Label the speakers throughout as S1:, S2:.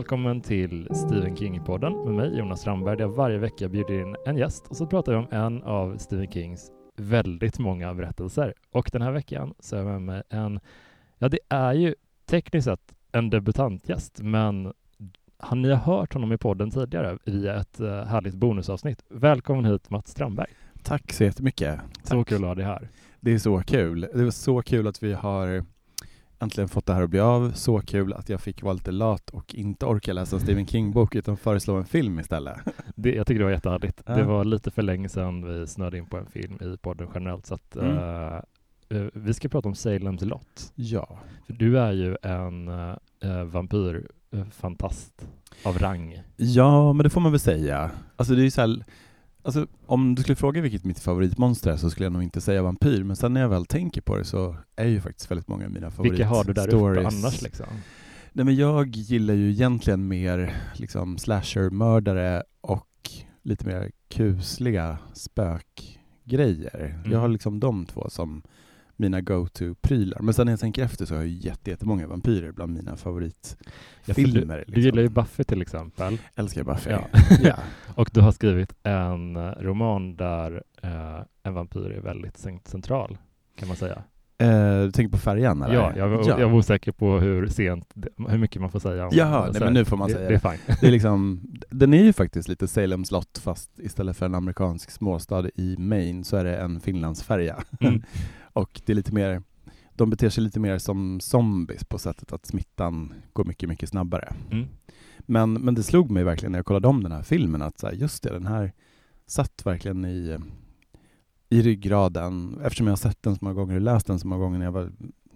S1: välkommen till Stephen King-podden med mig Jonas Strandberg där jag varje vecka bjuder in en gäst och så pratar vi om en av Stephen Kings väldigt många berättelser. Och den här veckan så är jag med mig en, ja det är ju tekniskt sett en debutantgäst, men har ni hört honom i podden tidigare via ett uh, härligt bonusavsnitt? Välkommen hit Mats Strandberg.
S2: Tack så jättemycket.
S1: Så Tack. kul att ha dig här.
S2: Det är så kul. Det var så kul att vi har äntligen fått det här att bli av. Så kul att jag fick vara lite lat och inte orka läsa en Stephen King-bok utan föreslå en film istället.
S1: Det, jag tycker det var jättehärligt. Ja. Det var lite för länge sedan vi snöade in på en film i podden generellt så att mm. uh, vi ska prata om Salem's Lot.
S2: Ja.
S1: För du är ju en uh, vampyrfantast av rang.
S2: Ja, men det får man väl säga. Alltså det är ju så här, Alltså, om du skulle fråga vilket mitt favoritmonster är så skulle jag nog inte säga vampyr, men sen när jag väl tänker på det så är ju faktiskt väldigt många av mina favoritstories.
S1: Vilka har du där uppe annars liksom?
S2: Nej men jag gillar ju egentligen mer liksom slasher-mördare och lite mer kusliga spökgrejer. Mm. Jag har liksom de två som mina go-to-prylar. Men sen när jag tänker efter så har jag jättemånga vampyrer bland mina favoritfilmer.
S1: Liksom. du gillar ju Buffy till exempel.
S2: Älskar Buffy. Ja.
S1: ja. Och du har skrivit en eh, roman där eh, en vampyr är väldigt central, kan man säga.
S2: Eh, du tänker på färjan? Eller?
S1: Ja, jag, ja. jag var osäker på hur sent, hur mycket man får säga. Om
S2: Jaha, nej, men nu får man
S1: det,
S2: säga
S1: det. Det är fine.
S2: Det är liksom, den är ju faktiskt lite Salem slott, fast istället för en amerikansk småstad i Maine så är det en Finlandsfärja. Mm. Och det är lite mer, de beter sig lite mer som zombies på sättet att smittan går mycket, mycket snabbare. Mm. Men, men det slog mig verkligen när jag kollade om den här filmen att så här, just det, den här satt verkligen i, i ryggraden. Eftersom jag har sett den så många gånger och läst den så många gånger när jag var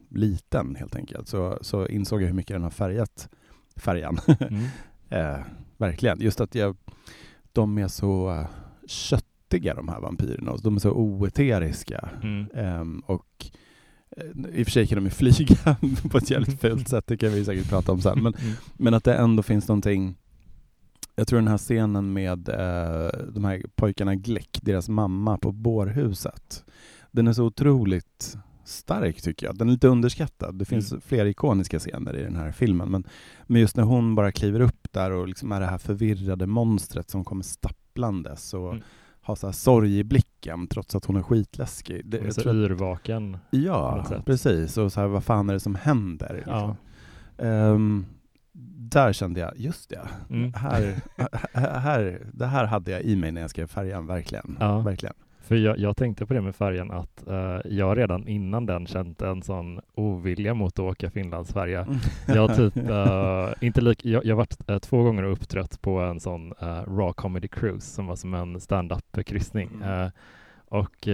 S2: liten helt enkelt, så, så insåg jag hur mycket den har färgat färjan. Mm. eh, verkligen. Just att jag, de är så uh, kött giftiga de här vampyrerna. De är så oeteriska. Mm. Um, och eh, i och för sig kan de ju flyga på ett jävligt fult sätt, det kan vi säkert prata om sen. Men, mm. men att det ändå finns någonting jag tror den här scenen med eh, de här pojkarna Gleck, deras mamma på bårhuset, den är så otroligt stark tycker jag. Den är lite underskattad. Det finns mm. flera ikoniska scener i den här filmen, men, men just när hon bara kliver upp där och liksom är det här förvirrade monstret som kommer stapplandes och mm har så här sorg i blicken trots att hon är skitläskig.
S1: Det, hon är så yrvaken.
S2: Ja, precis. Och så här, vad fan är det som händer? Liksom. Ja. Um, där kände jag, just det, mm. här, här, det här hade jag i mig när jag skrev färjan, verkligen. Ja. verkligen.
S1: För jag, jag, tänkte på det med färjan att uh, jag redan innan den känt en sån ovilja mot att åka Finlandsfärja. Mm. Jag typ, uh, inte lik, jag, jag varit uh, två gånger upptrött på en sån raw comedy cruise som var som en stand-up kryssning. Mm. och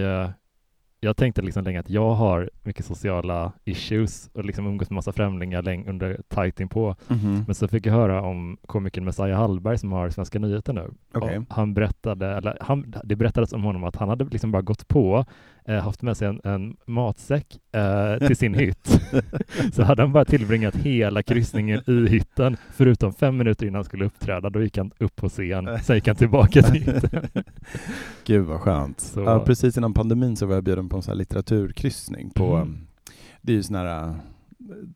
S1: jag tänkte liksom länge att jag har mycket sociala issues och liksom umgås med massa främlingar länge under tajt inpå. Mm -hmm. Men så fick jag höra om komikern Messiah Hallberg som har Svenska nyheter nu. Okay. han berättade, eller han, det berättades om honom att han hade liksom bara gått på haft med sig en, en matsäck eh, till sin hytt. så hade han bara tillbringat hela kryssningen i hytten, förutom fem minuter innan han skulle uppträda. Då gick han upp på scen, sen gick han tillbaka till hytten.
S2: Gud vad skönt. Så. Ja, precis innan pandemin så var jag bjuden på en sån litteraturkryssning på, mm. det är ju sån här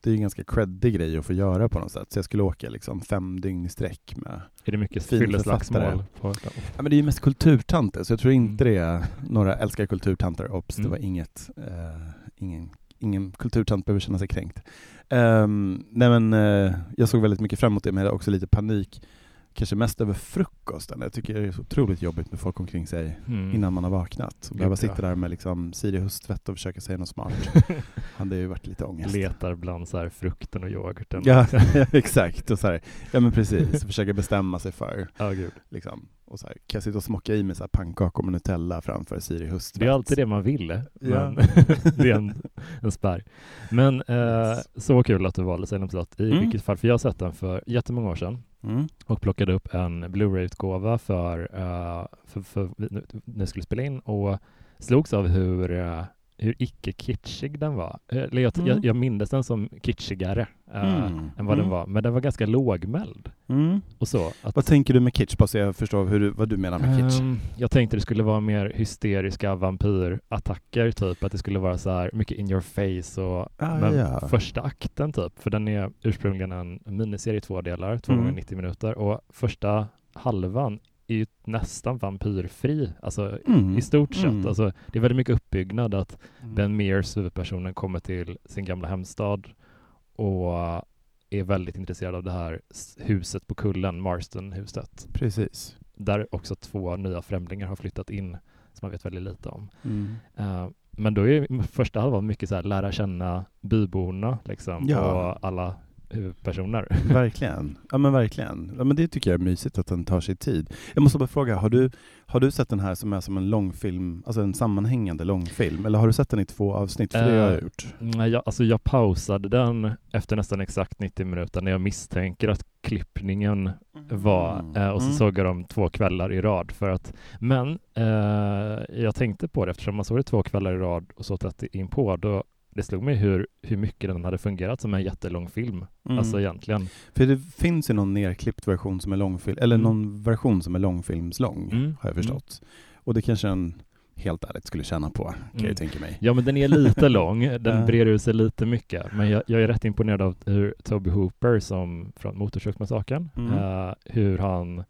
S2: det är en ganska creddig grej att få göra på något sätt. Så jag skulle åka liksom fem dygn i sträck med
S1: Är det mycket fylleslagsmål? Ja,
S2: men det är ju mest kulturtanter, så jag tror inte mm. det är några älskar kulturtanter. Obs, mm. det var inget, uh, ingen, ingen kulturtant behöver känna sig kränkt. Um, nej men uh, jag såg väldigt mycket fram emot det, men jag hade också lite panik kanske mest över frukosten. Jag tycker det är så otroligt jobbigt med folk omkring sig mm. innan man har vaknat. Och behöva sitta där med liksom Siri höstvett och försöka säga något smart. hade ju varit lite ångest.
S1: Letar bland så här frukten och yoghurten.
S2: Ja, exakt. Och så här, ja men precis, försöka bestämma sig för.
S1: Ja, gud.
S2: Liksom. Och så här, kan jag sitta och smocka i mig så här pannkakor med Nutella framför Siri höstvett?
S1: Det är alltid det man vill, men ja. det är en, en spärr. Men eh, så kul att du valde Salem slott i mm. vilket fall, för jag har sett den för jättemånga år sedan mm. och plockade upp en Blu-ray-utgåva för, uh, för, för, när vi skulle spela in och slogs av hur uh, hur icke-kitschig den var. Eller jag,
S2: Mm.
S1: jag, jag minns den som kitschigare eh,
S2: Mm.
S1: än vad den
S2: Mm.
S1: var, men den var ganska lågmäld.
S2: Mm.
S1: Och så. Att,
S2: Vad tänker du med kitsch? Bara så jag förstår hur du, vad du menar med kitsch.
S1: Ehm, jag tänkte det skulle vara mer hysteriska vampyrattacker, typ att det skulle vara så här mycket in your face och
S2: Ah,
S1: men
S2: ja.
S1: första akten typ, för den är ursprungligen en miniserie i två delar, två
S2: Mm.
S1: gånger 90 minuter och första halvan är ju nästan vampyrfri, alltså
S2: Mm.
S1: i stort sett.
S2: Mm.
S1: Alltså, det är väldigt mycket uppbyggnad att
S2: Mm.
S1: Ben Mears, huvudpersonen, kommer till sin gamla hemstad och är väldigt intresserad av det här huset på kullen, Marston-huset,
S2: Precis.
S1: där också två nya främlingar har flyttat in som man vet väldigt lite om.
S2: Mm.
S1: Eh, men då är första halvan mycket så här lära känna byborna liksom,
S2: Ja.
S1: och alla huvudpersoner.
S2: Verkligen. Ja men verkligen. Ja, men det tycker jag är mysigt att den tar sig tid. Jag måste bara fråga, har du, har du sett den här som är som en långfilm, alltså en sammanhängande långfilm? Eller har du sett den i två avsnitt? För det har jag
S1: Eh,
S2: gjort.
S1: Nej, jag, alltså jag pausade den efter nästan exakt 90 minuter när jag misstänker att klippningen var eh, och så
S2: Mm.
S1: såg jag dem två kvällar i rad för att men eh, jag tänkte på det eftersom man såg det två kvällar i rad och så tätt in på då det slog mig hur, hur mycket den hade fungerat som en jättelång film.
S2: Mm.
S1: Alltså egentligen.
S2: För det finns ju någon nerklippt version som är långfilm, eller
S1: Mm.
S2: någon version som är långfilmslång,
S1: Mm.
S2: har jag förstått. Och det kanske en, helt ärligt, skulle tjäna på, kan jag
S1: Mm.
S2: tänka mig.
S1: Ja men den är lite lång, den breder ut sig lite mycket. Men jag, jag är rätt imponerad av hur Toby Hooper som från Motorsågsmassakern,
S2: Mm.
S1: eh, hur han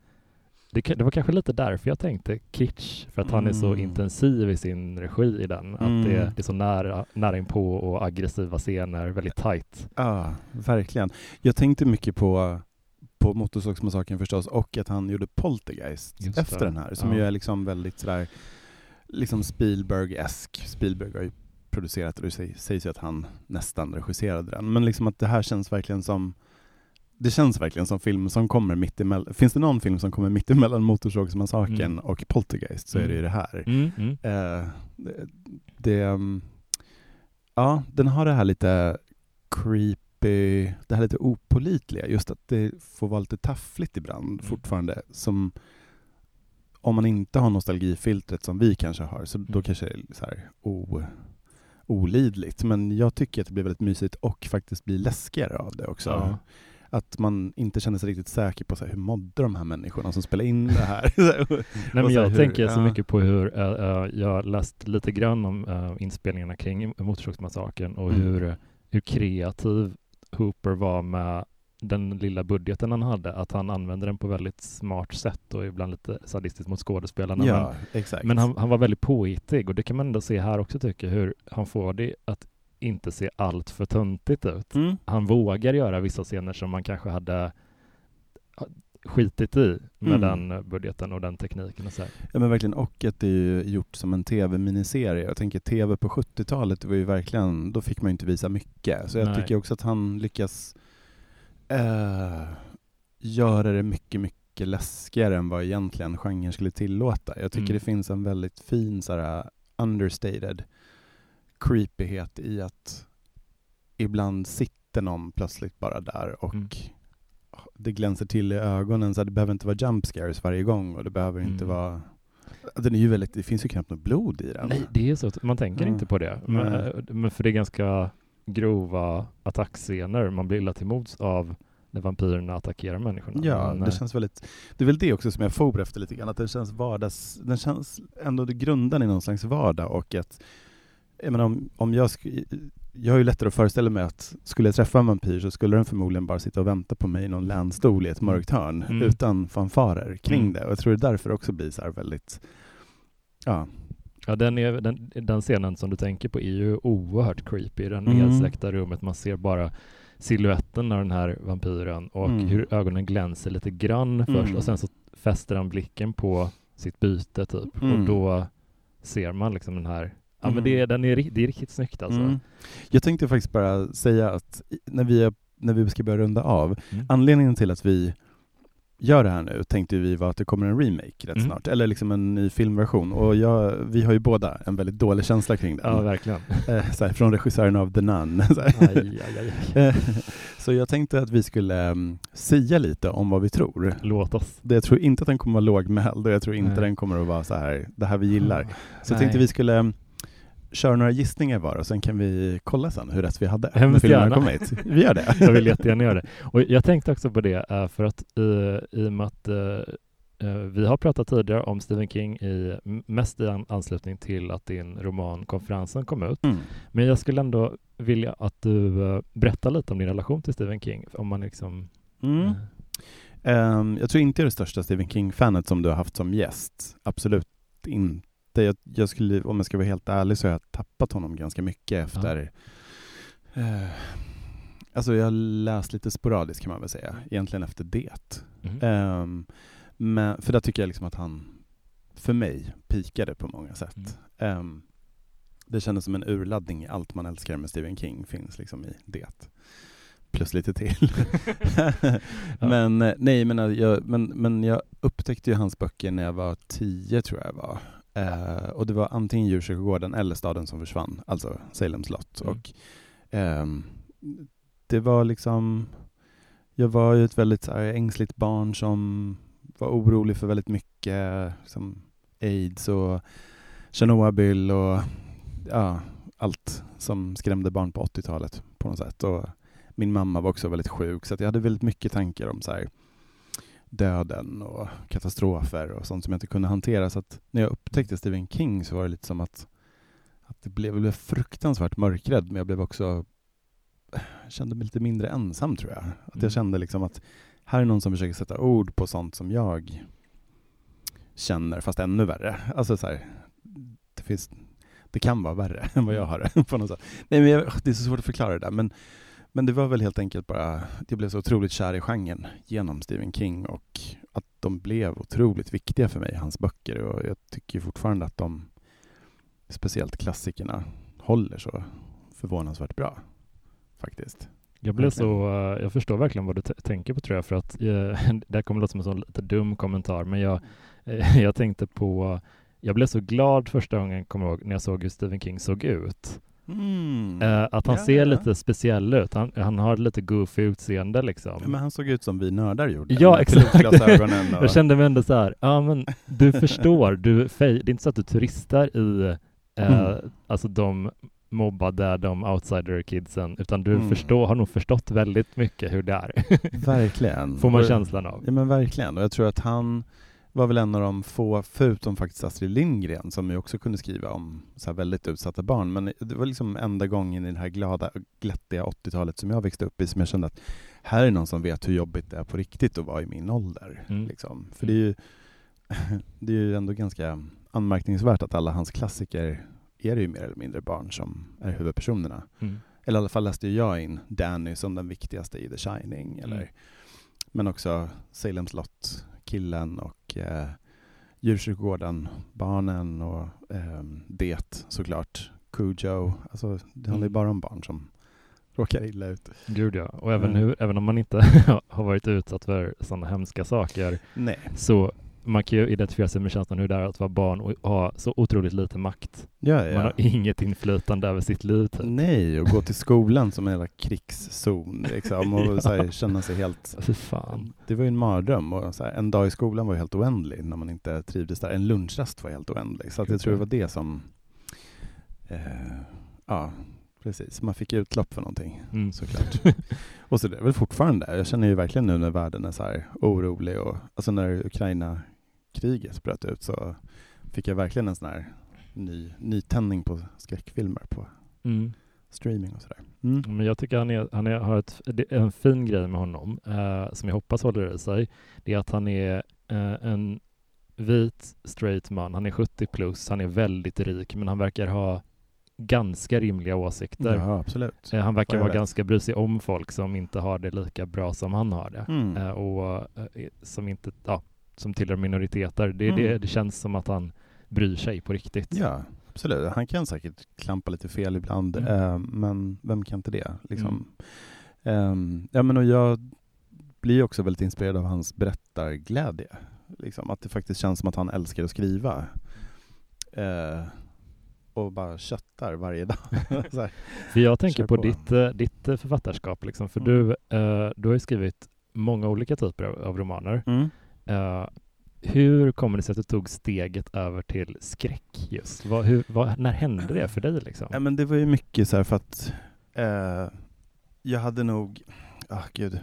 S1: det, det var kanske lite därför jag tänkte kitsch, för att han är så
S2: Mm.
S1: intensiv i sin regi i den. Att
S2: Mm.
S1: det, det är så nära, nära inpå och aggressiva scener, väldigt tight.
S2: Ja, verkligen. Jag tänkte mycket på, på Motorsågsmassakern förstås, och att han gjorde Poltergeist
S1: Just
S2: efter
S1: det.
S2: den här, som
S1: Ja.
S2: ju är liksom väldigt sådär, liksom Spielberg-esk. Spielberg har ju producerat och det säg- sägs ju att han nästan regisserade den. Men liksom att det här känns verkligen som det känns verkligen som film som kommer mitt emellan. Finns det någon film som kommer mitt emellan Motorsågsmassakern
S1: Mm.
S2: och Poltergeist så är det ju det här.
S1: Mm, mm.
S2: Eh, det, det, um, ja, den har det här lite creepy, det här lite opolitliga, just att det får vara lite taffligt ibland
S1: Mm.
S2: fortfarande, som om man inte har nostalgifiltret som vi kanske har, så då
S1: Mm.
S2: kanske det är så här o, olidligt. Men jag tycker att det blir väldigt mysigt och faktiskt blir läskigare av det också.
S1: Ja.
S2: Att man inte känner sig riktigt säker på så här, hur mådde de här människorna som spelar in det här.
S1: Nej, men jag
S2: hur-
S1: tänker så
S2: ja.
S1: mycket på hur, eh, eh, jag läst lite grann om uh, inspelningarna kring Motorsågsmassakern och
S2: Mm.
S1: hur, hur kreativ Hooper var med den lilla budgeten han hade, att han använde den på väldigt smart sätt och ibland lite sadistiskt mot skådespelarna.
S2: Ja, exakt.
S1: Men, men han, han var väldigt påhittig och det kan man ändå se här också tycker jag, hur han får det att inte se allt för töntigt ut.
S2: Mm.
S1: Han vågar göra vissa scener som man kanske hade skitit i med
S2: Mm.
S1: den budgeten och den tekniken och så här.
S2: Ja men verkligen, och att det är ju gjort som en tv-miniserie. Jag tänker tv på 70-talet, det var ju verkligen, då fick man ju inte visa mycket. Så jag
S1: Nej.
S2: tycker också att han lyckas eh, göra det mycket, mycket läskigare än vad egentligen genren skulle tillåta. Jag tycker
S1: Mm.
S2: det finns en väldigt fin så här, understated creepyhet i att ibland sitter någon plötsligt bara där och
S1: Mm.
S2: det glänser till i ögonen. Så det behöver inte vara jump scares varje gång och det behöver inte
S1: Mm.
S2: vara den är ju väldigt, det finns ju knappt något blod i den.
S1: Nej, det är så. Man tänker
S2: Ja.
S1: inte på det. Men, eh, men för det är ganska grova attackscener. Man blir illa till mods av när vampyrerna attackerar människorna.
S2: Ja,
S1: Men,
S2: det
S1: eh,
S2: känns väldigt, det är väl det också som jag for efter lite grann, att den känns vardags, den känns ändå grundad i någon slags vardag och att, jag menar om, om jag jag har ju lättare att föreställa mig att skulle jag träffa en vampyr så skulle den förmodligen bara sitta och vänta på mig i någon länstol i ett mörkt hörn
S1: Mm.
S2: utan fanfarer kring
S1: Mm.
S2: det. Och jag tror det därför också blir så här väldigt, ja,
S1: Ja, den, är, den, den scenen som du tänker på är ju oerhört creepy. I det
S2: Mm.
S1: nedsläckta rummet. Man ser bara siluetten av den här vampyren och
S2: Mm.
S1: hur ögonen glänser lite grann först
S2: Mm.
S1: och sen så fäster han blicken på sitt byte typ
S2: Mm.
S1: och då ser man liksom den här Ja
S2: Mm.
S1: men det, är- den är, det är riktigt snyggt alltså.
S2: Mm. Jag tänkte faktiskt bara säga att när vi, är, när vi ska börja runda av,
S1: Mm.
S2: anledningen till att vi gör det här nu tänkte vi var att det kommer en remake rätt
S1: Mm.
S2: snart, eller liksom en ny filmversion. Och jag, vi har ju båda en väldigt dålig känsla kring den.
S1: Ja verkligen.
S2: Eh, så här, från regissören av The Nun.
S1: Aj, aj, aj.
S2: Eh, så jag tänkte att vi skulle um, sia lite om vad vi tror.
S1: Låt oss.
S2: Det, jag tror inte att den kommer vara lågmäld och jag tror inte
S1: Nej.
S2: den kommer att vara så här, det här vi gillar. Så jag tänkte vi skulle köra några gissningar var och sen kan vi kolla sen hur rätt vi hade
S1: Hemskt gärna.
S2: kom hit. Vi gör det.
S1: Jag vill jättegärna göra det. Och jag tänkte också på det eh, för att i, i och med att eh, eh, vi har pratat tidigare om Stephen King i, mest i an- anslutning till att din roman Konferensen kom ut.
S2: Mm.
S1: Men jag skulle ändå vilja att du berättar lite om din relation till Stephen King. Om man liksom...
S2: Mm.
S1: eh,
S2: Ehm, jag tror inte jag är det största Stephen King-fanet som du har haft som gäst. Absolut inte. Jag, jag skulle, om jag ska vara helt ärlig så har jag tappat honom ganska mycket efter... Eh, alltså jag har läst lite sporadiskt kan man väl säga, egentligen efter det.
S1: mhm.
S2: Ehm, men, för där tycker jag liksom att han, för mig, pikade på många sätt.
S1: Mm.
S2: Ehm, det kändes som en urladdning i allt man älskar med Stephen King finns liksom i det. Plus lite till. Men eh, nej, men, eh, jag, men, men jag upptäckte ju hans böcker när jag var tio tror jag var. Eh, och det var antingen Djurkyrkogården eller Staden som försvann, alltså Salem slott.
S1: Mm.
S2: Och ehm, det var liksom, jag var ju ett väldigt här, ängsligt barn som var orolig för väldigt mycket, som aids och Tjernobyl och ja, allt som skrämde barn på 80-talet på något sätt. Och min mamma var också väldigt sjuk så jag hade väldigt mycket tankar om så här, döden och katastrofer och sånt som jag inte kunde hantera. Så att när jag upptäckte Stephen King så var det lite som att, att det blev, jag blev fruktansvärt mörkrädd men jag blev också jag kände mig lite mindre ensam tror jag. Att
S1: Mm.
S2: jag kände liksom att här är någon som försöker sätta ord på sånt som jag känner, fast ännu värre. Alltså så här, det, finns, det kan vara värre än vad jag har det på något sätt. Nej, men jag, det är så svårt att förklara det där, men, men det var väl helt enkelt bara, jag blev så otroligt kär i genren genom Stephen King och att de blev otroligt viktiga för mig, hans böcker. Och jag tycker fortfarande att de, speciellt klassikerna, håller så förvånansvärt bra. Faktiskt.
S1: Jag blev
S2: Verkligen.
S1: så, eh, jag förstår verkligen vad du tänker på tror jag, för att eh, det här kommer låta som en sån lite dum kommentar, men jag, eh, jag tänkte på, jag blev så glad första gången, kommer jag ihåg, när jag såg hur Stephen King såg ut.
S2: Mm.
S1: Eh, att han
S2: Ja,
S1: ser
S2: ja.
S1: lite speciell ut, han, han har lite goofy utseende liksom.
S2: Ja, men han såg ut som vi nördar gjorde.
S1: Ja, exakt.
S2: och...
S1: Jag kände mig ändå så här, ja men du förstår, du, det är inte så att du turistar i eh,
S2: Mm.
S1: alltså de mobbade, de outsider-kidsen, utan du
S2: Mm.
S1: förstår, har nog förstått väldigt mycket hur det är,
S2: Verkligen.
S1: får man känslan av.
S2: Ja men verkligen. Och jag tror att han var väl en av de få, förutom faktiskt Astrid Lindgren, som ju också kunde skriva om så väldigt utsatta barn. Men det var liksom enda gången i det här glada, glättiga 80-talet som jag växte upp i som jag kände att här är någon som vet hur jobbigt det är på riktigt att vara i min ålder.
S1: Mm.
S2: Liksom. För det är, ju, det är ju ändå ganska anmärkningsvärt att alla hans klassiker är det ju mer eller mindre barn som är huvudpersonerna.
S1: Mm.
S2: Eller i alla fall läste jag in Danny som den viktigaste i The Shining. Eller,
S1: Mm.
S2: Men också Salem slott, killen och eh, Djurkyrkogården, barnen och eh, det såklart. Cujo. Alltså, det handlar ju
S1: Mm.
S2: bara om barn som råkar illa ut.
S1: Gud ja, och även,
S2: Mm.
S1: hur, även om man inte har varit utsatt för sådana hemska saker
S2: Nej.
S1: så man kan ju identifiera sig med känslan hur det är att vara barn och ha så otroligt lite makt.
S2: Ja,
S1: Man
S2: ja.
S1: har inget inflytande över sitt liv. Typ.
S2: Nej, och gå till skolan som en jävla krigszon liksom, och så här, känna sig helt...
S1: Fy fan.
S2: Det var ju en mardröm och så här, en dag i skolan var helt oändlig när man inte trivdes där. En lunchrast var helt oändlig. Så att jag tror det var det som... Eh, ja, precis. Man fick utlopp för någonting
S1: Mm.
S2: såklart. och så det är väl fortfarande. Jag känner ju verkligen nu när världen är så här orolig och alltså när Ukraina-kriget bröt ut så fick jag verkligen en sån här ny, nytändning på skräckfilmer på
S1: Mm.
S2: streaming och sådär. Mm.
S1: Men jag tycker han, är, han är, har ett, en fin grej med honom, eh, som jag hoppas håller i sig. Det är att han är eh, en vit straight man. Han är 70 plus, han är väldigt rik, men han verkar ha ganska rimliga åsikter.
S2: Ja, absolut.
S1: Eh, han verkar vara
S2: vet.
S1: ganska bry sig om folk som inte har det lika bra som han har det.
S2: Mm.
S1: Eh, och eh, som inte, ja, som tillhör minoriteter. Det, det,
S2: Mm.
S1: det känns som att han bryr sig på riktigt.
S2: Ja, absolut. Han kan säkert klampa lite fel ibland,
S1: Mm.
S2: eh, men vem kan inte det? Liksom. Ehm, ja, men och jag blir också väldigt inspirerad av hans berättarglädje. Liksom, att det faktiskt känns som att han älskar att skriva. Eh, och bara köttar varje dag. Så här.
S1: För jag tänker på,
S2: på.
S1: ditt, eh, ditt eh, författarskap, liksom, för
S2: Mm.
S1: du, eh, du har ju skrivit många olika typer av, av romaner.
S2: Mm.
S1: Eh, hur kommer det sig att du tog steget över till skräck just? Vad, hur, vad, när hände det för dig liksom?
S2: Ja, men det var ju mycket så här för att eh, jag hade nog, ah gud,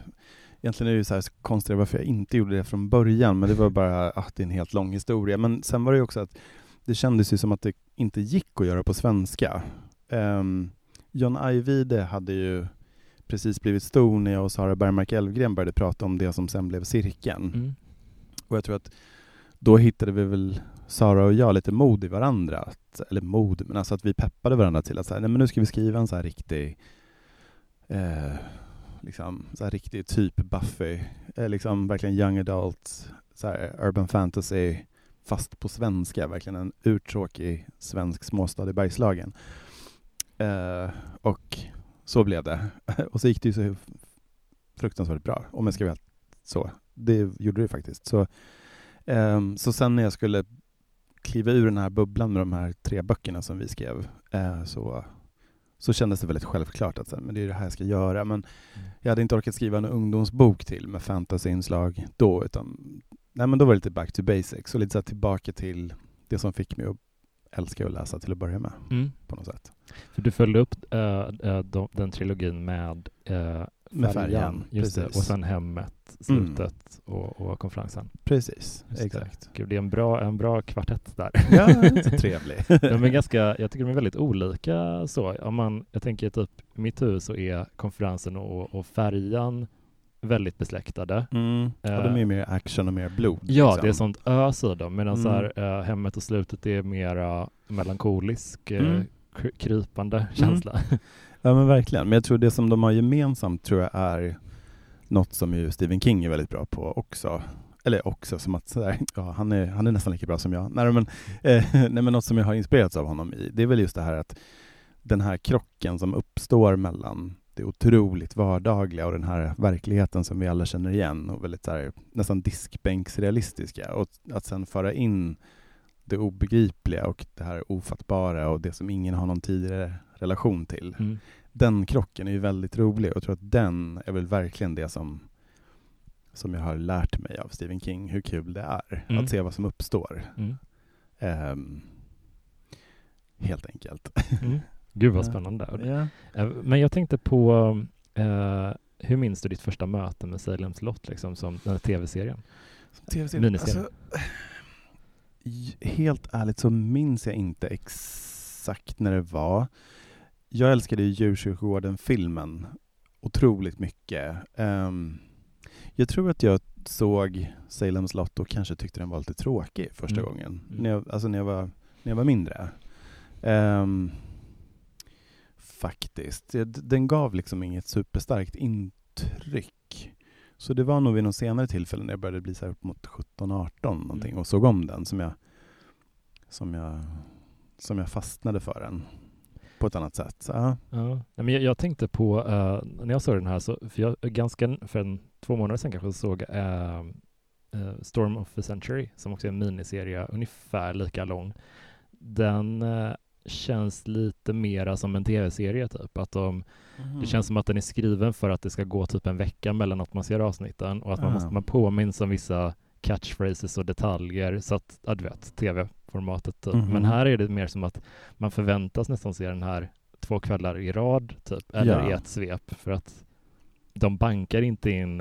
S2: egentligen är det ju så här konstigt varför jag inte gjorde det från början, men det var bara att ah, det är en helt lång historia. Men sen var det ju också att det kändes ju som att det inte gick att göra på svenska. Um, John Ajvide hade ju precis blivit stor när jag och Sara Bergmark Elfgren började prata om det som sen blev Cirkeln. Mm. Och jag tror att då hittade vi väl, Sara och jag, lite mod i varandra. Att, eller mod, men alltså att vi peppade varandra till att säga, nej men nu ska vi skriva en så här riktig, eh, liksom, så här riktig typ Buffy, eh, liksom verkligen young adult, så här urban fantasy, fast på svenska, verkligen en urtråkig svensk småstad i Bergslagen. Eh, och så blev det. och så gick det ju så fruktansvärt bra, om jag ska vara så. Det gjorde det faktiskt. Så, eh, så sen när jag skulle kliva ur den här bubblan med de här tre böckerna som vi skrev, eh, så, så kändes det väldigt självklart att men det är det här jag ska göra. Men mm. jag hade inte orkat skriva en ungdomsbok till med fantasyinslag då, utan nej, men då var det lite back to basics och lite så tillbaka till det som fick mig att älska att läsa till att börja med. Mm. på något sätt.
S1: För du följde upp äh, de, den trilogin med äh,
S2: med färjan,
S1: just det, och sen hemmet, slutet mm. och, och konferensen.
S2: Precis, just exakt.
S1: Det. Gud, det är en bra, en bra kvartett där.
S2: Ja, så trevlig.
S1: de är ganska, jag tycker de är väldigt olika så. Om man, jag tänker typ, i mitt hus så är konferensen och, och färjan väldigt besläktade.
S2: Mm. Uh, och de är mer action och mer blod.
S1: Ja, liksom. det är sånt ös i dem, medan mm. så här, uh, hemmet och slutet är mera melankolisk, uh, mm. krypande mm. känsla.
S2: Ja men verkligen, men jag tror det som de har gemensamt tror jag är något som ju Stephen King är väldigt bra på också. Eller också, som att sådär, ja, han, är, han är nästan lika bra som jag. Nej men, eh, nej, men något som jag har inspirerats av honom i, det är väl just det här att den här krocken som uppstår mellan det otroligt vardagliga och den här verkligheten som vi alla känner igen och väldigt här, nästan diskbänksrealistiska och att sen föra in det obegripliga och det här ofattbara och det som ingen har någon tidigare relation till. Mm. Den krocken är ju väldigt rolig och jag tror att den är väl verkligen det som, som jag har lärt mig av Stephen King, hur kul det är mm. att se vad som uppstår. Mm. Um, helt enkelt.
S1: Mm. Gud vad spännande. Ja. Men jag tänkte på, uh, hur minns du ditt första möte med Salems Lot, liksom, som den här tv-serien?
S2: TV-serien? Alltså, helt ärligt så minns jag inte exakt när det var jag älskade Djurkyrkogården-filmen otroligt mycket. Um, jag tror att jag såg Salems Lot och kanske tyckte den var lite tråkig första mm. gången, mm. När, jag, alltså när, jag var, när jag var mindre. Um, faktiskt. Den gav liksom inget superstarkt intryck. Så det var nog vid någon senare tillfälle när jag började bli så här upp mot 17-18 någonting mm. och såg om den som jag, som jag, som jag fastnade för den på ett annat sätt.
S1: Ja. Ja. Men jag, jag tänkte på, uh, när jag såg den här, så, för jag ganska, för en, två månader sedan kanske, såg uh, uh, Storm of the Century, som också är en miniserie, ungefär lika lång. Den känns lite mera som en tv-serie typ. Att de, mm. Det känns som att den är skriven för att det ska gå typ en vecka mellan att man ser avsnitten och att man, måste, man påminns om vissa catchphrases och detaljer så att, ja du vet, tv-formatet typ. Mm -hmm. Men här är det mer som att man förväntas nästan se den här två kvällar i rad typ, eller ja. i ett svep för att de bankar inte in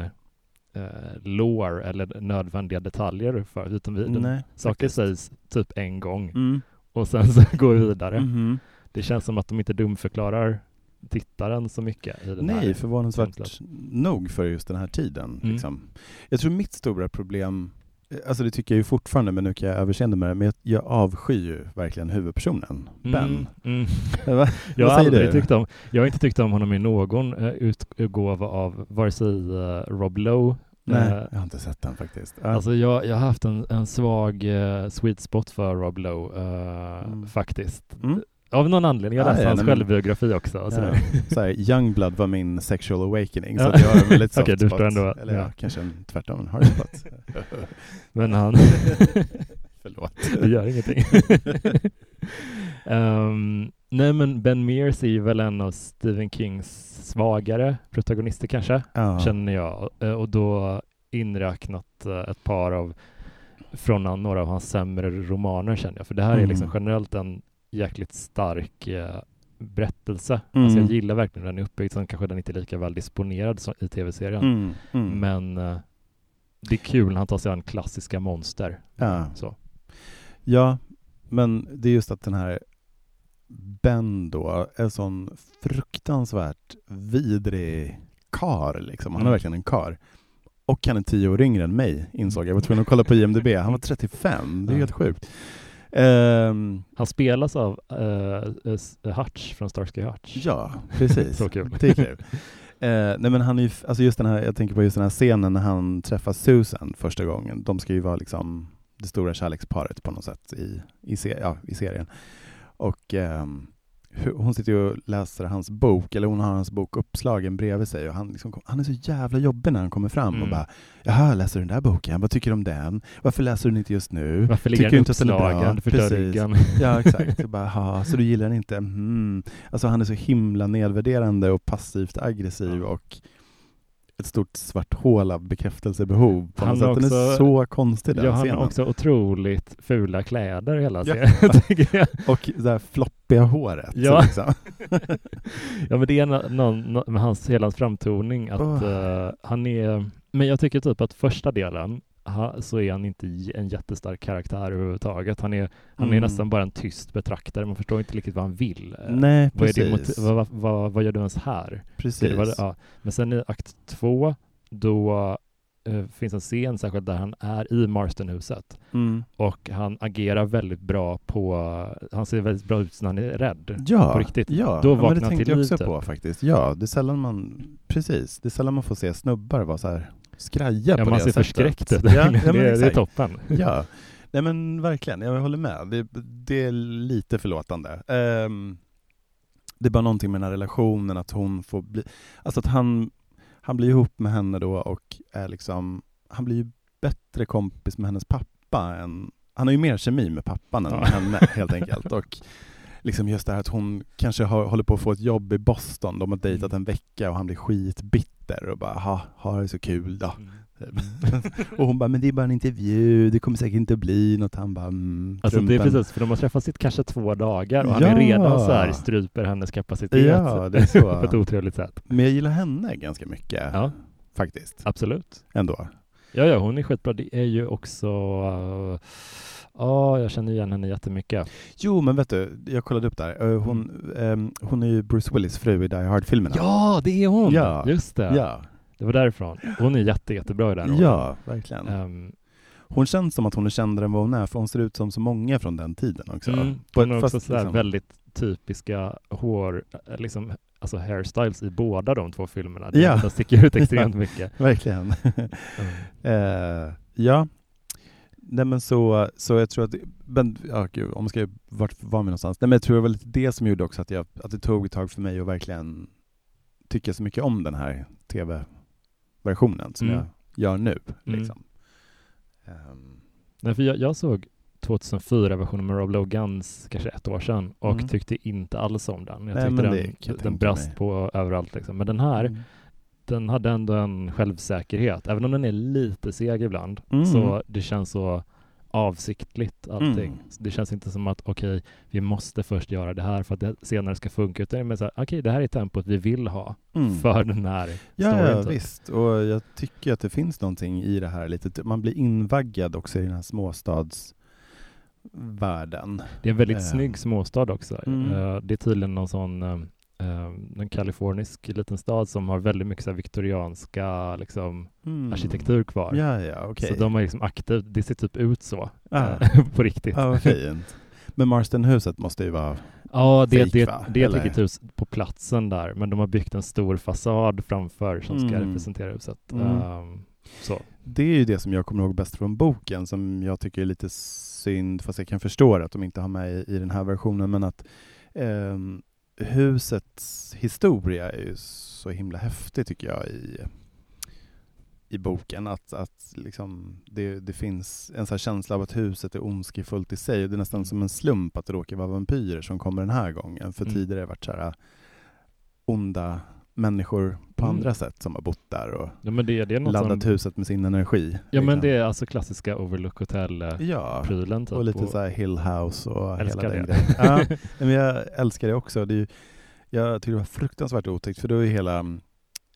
S1: eh, lore eller nödvändiga detaljer för, utan vi, Nej, saker faktiskt. sägs typ en gång mm. och sen så går vi vidare. Mm -hmm. Det känns som att de inte dumförklarar tittaren så mycket. I den
S2: Nej,
S1: här
S2: förvånansvärt nog för just den här tiden. Mm. Liksom. Jag tror mitt stora problem, alltså det tycker jag ju fortfarande, men nu kan jag överseende med det, men jag, jag avskyr ju verkligen huvudpersonen, mm. Ben. Mm.
S1: jag, har aldrig tyckt om, jag har inte tyckt om honom i någon uh, utgåva av vare sig uh, Rob Lowe
S2: Nej, uh, jag har inte sett den faktiskt.
S1: Alltså jag, jag har haft en, en svag uh, sweet spot för Rob Lowe, uh, mm. faktiskt. Mm. Av någon anledning. Jag läste ah, hans ja, självbiografi också. Ja.
S2: Så här, Youngblood var min sexual awakening, så jag har en väldigt soft
S1: okay, du spot. Ändå,
S2: Eller ja, kanske en, tvärtom, en hard spot.
S1: Men han...
S2: Förlåt.
S1: Det gör ingenting. um, nej men Ben Mears är väl en av Stephen Kings svagare protagonister kanske, ja. känner jag. Eh, och då inräknat eh, ett par av från några av hans sämre romaner känner jag. För det här
S2: Mm.
S1: är liksom generellt en jäkligt stark eh, berättelse.
S2: Mm.
S1: Alltså jag gillar verkligen hur den är uppbyggd, sen kanske den inte är lika väl disponerad som i tv-serien.
S2: Mm. Mm.
S1: Men eh, det är kul när han tar sig an klassiska monster.
S2: Ja.
S1: Så.
S2: Ja, men det är just att den här Ben då är sån fruktansvärt vidrig kar liksom. Han är
S1: Mm.
S2: verkligen en kar. Och han är tio år yngre än mig, insåg jag. Jag var tvungen att kolla på IMDB. Han var 35, det är helt sjukt. Ehm,
S1: Han spelas av uh, Hutch från Starsky Hutch.
S2: ja, precis.
S1: Så kul.
S2: Det är kul. Eh, nej men han är ju, alltså just den här, jag tänker på just den här scenen när han träffar Susan första gången. De ska ju vara liksom det stora kärleksparet på något sätt i, i, se, ja, i serien. Och hu- hon sitter och läser hans bok, eller hon har hans bok uppslagen bredvid sig och han, liksom, han är så jävla jobbig när han kommer fram och
S1: Mm.
S2: bara Jaha, läser du den där boken? Vad tycker du om den? Varför läser du den inte just nu?
S1: Varför ligger
S2: Tycker
S1: den uppslagen för dörrryggen?
S2: Ja, exakt. Jag bara, "Ha, så du gillar den inte? Mm. Alltså han är så himla nedvärderande och passivt aggressiv och ett stort svart hål av bekräftelsebehov på
S1: Han
S2: något sätt.
S1: har
S2: Den är
S1: också-
S2: så konstig den
S1: Ja, han
S2: scenen.
S1: har också otroligt fula kläder hela
S2: Ja.
S1: serien.
S2: Och det där floppiga håret.
S1: Ja.
S2: Liksom.
S1: Ja men det är nå- någon, nå- med hans, hela hans framtoning att
S2: Åh.
S1: eh, han är, men jag tycker typ att första delen så är han inte en jättestark karaktär överhuvudtaget. Han är, han är
S2: Mm.
S1: nästan bara en tyst betraktare, man förstår inte riktigt vad han vill.
S2: Nej,
S1: vad,
S2: precis.
S1: vad, vad, vad, vad gör du ens här?
S2: precis.
S1: Var, ja. Men sen i akt två, då eh, finns en scen särskilt där han är i Marstonhuset
S2: Mm.
S1: och han agerar väldigt bra på, han ser väldigt bra ut när han är rädd.
S2: Ja,
S1: På riktigt.
S2: ja.
S1: Då
S2: ja,
S1: vaknar
S2: men det tänkte jag
S1: liv,
S2: också
S1: typ.
S2: på faktiskt. Ja, det är sällan man, precis, det är sällan man får se snubbar vara så här skraja
S1: Ja,
S2: på
S1: man
S2: det
S1: ser
S2: sättet.
S1: förskräckt ut.
S2: Ja, ja,
S1: det, det är toppen.
S2: Ja, nej men verkligen, jag håller med. Det, det är lite förlåtande. Ehm, det är bara någonting med den här relationen, att hon får bli, alltså att han, han blir ihop med henne då och är liksom, han blir ju bättre kompis med hennes pappa än, han har ju mer kemi med pappan än med henne helt enkelt. Och liksom just det här att hon kanske har, håller på att få ett jobb i Boston, de har dejtat en vecka och han blir skitbitter och bara, ha, har det så kul då. och hon bara, men det är bara en intervju, det kommer säkert inte bli något. Han bara, mm,
S1: Alltså det är
S2: trumpen.
S1: precis, för de har träffats i kanske två dagar och han
S2: Ja.
S1: är redan så här stryper hennes kapacitet
S2: Ja, det är så.
S1: på ett otrevligt sätt.
S2: Men jag gillar henne ganska mycket,
S1: Ja,
S2: faktiskt.
S1: absolut.
S2: Ändå.
S1: Ja, ja, hon är skitbra. Det är ju också... uh, Ja, jag känner igen henne jättemycket.
S2: Jo, men vet du, jag kollade upp där. Eh, Hon, ehm, hon är ju Bruce Willis fru i Die Hard-filmerna.
S1: Ja, det är hon!
S2: Ja.
S1: Just det.
S2: Ja,
S1: Det var därifrån. Hon är jätte, jättebra i den rollen.
S2: ja verkligen.
S1: Ehm,
S2: Hon känns som att hon är kändare än vad hon är, för hon ser ut som så många från den tiden också.
S1: mm, hon har också
S2: fast
S1: så här
S2: liksom-
S1: väldigt typiska hår, eh, liksom, alltså hairstyles i båda de två filmerna.
S2: Ja.
S1: Det sticker ut extremt mycket.
S2: Verkligen.
S1: Mm.
S2: Eh, ja. Nej men så, så jag tror att, men, ja gud, om man ska, vart var vi någonstans? Nej men jag tror det var lite det som gjorde också att, jag, att det tog ett tag för mig att verkligen tycka så mycket om den här tv-versionen som
S1: Mm.
S2: jag gör nu.
S1: Mm.
S2: Liksom. Ehm,
S1: Nej, för jag, jag såg 2004-versionen med Rob Logans kanske ett år sedan och
S2: Mm.
S1: tyckte inte alls om den. Jag
S2: Nej,
S1: tyckte
S2: det
S1: den, den brast på överallt. Liksom. Men den här,
S2: mm.
S1: Den hade ändå en självsäkerhet. Även om den är lite seg ibland,
S2: Mm.
S1: så det känns så avsiktligt allting.
S2: Mm.
S1: Det känns inte som att okej, vi måste först göra det här för att det senare ska funka, utan det mer så här, okej, det här är tempot vi vill ha
S2: Mm.
S1: för den här
S2: Ja,
S1: storyn.
S2: ja
S1: typ.
S2: visst. Och jag tycker att det finns någonting i det här. Lite, man blir invaggad också i den här småstadsvärlden.
S1: Det är en väldigt
S2: Eh.
S1: snygg småstad också.
S2: Mm.
S1: Eh, Det är tydligen någon sån eh, en kalifornisk liten stad som har väldigt mycket så viktorianska liksom,
S2: Mm.
S1: arkitektur kvar.
S2: Ja, ja, okej.
S1: Så de har liksom aktivt, det ser typ ut så
S2: Ah.
S1: eh, på riktigt.
S2: Vad fint. Men Marstonhuset måste ju vara...
S1: Ja, det,
S2: Fake,
S1: det,
S2: va?
S1: det är ett riktigt hus på platsen där, men de har byggt en stor fasad framför som ska
S2: Mm.
S1: representera huset.
S2: Mm.
S1: Ehm, så.
S2: Det är ju det som jag kommer ihåg bäst från boken, som jag tycker är lite synd, fast jag kan förstå att de inte har med i, i den här versionen, men att ehm, husets historia är ju så himla häftig tycker jag i, i boken. Att, att liksom det, det finns en sån här känsla av att huset är ondskefullt i sig. Det är nästan som en slump att det råkar vara vampyrer som kommer den här gången. För
S1: Mm.
S2: tidigare har det varit så här onda, människor på
S1: Mm.
S2: andra sätt som har bott där och
S1: Ja, men det, det är något
S2: laddat
S1: som,
S2: huset med sin energi.
S1: Ja, men
S2: liksom.
S1: det är alltså klassiska Overlook Hotel-prylen.
S2: Ja,
S1: typ,
S2: och lite så här Hill House och
S1: Älskar
S2: hela den
S1: det.
S2: grejen. Ja, men jag älskar det också. Det är ju, jag tycker det var fruktansvärt otäckt för då är hela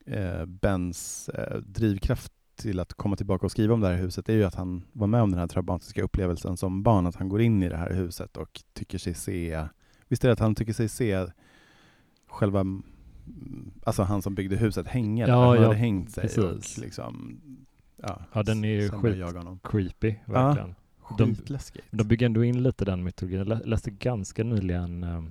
S2: eh, Bens eh, drivkraft till att komma tillbaka och skriva om det här huset är ju att han var med om den här traumatiska upplevelsen som barn, att han går in i det här huset och tycker sig se, visst är det att han tycker sig se själva, mm, alltså han som byggde huset hänga,
S1: Ja,
S2: han
S1: ja,
S2: hade hängt sig
S1: precis.
S2: och liksom, ja,
S1: Ja, den är ju skit-. Creepy, verkligen. De-
S2: Skitläskigt.
S1: De bygger ändå in lite den mytologin. Jag lä- läste ganska nyligen eh,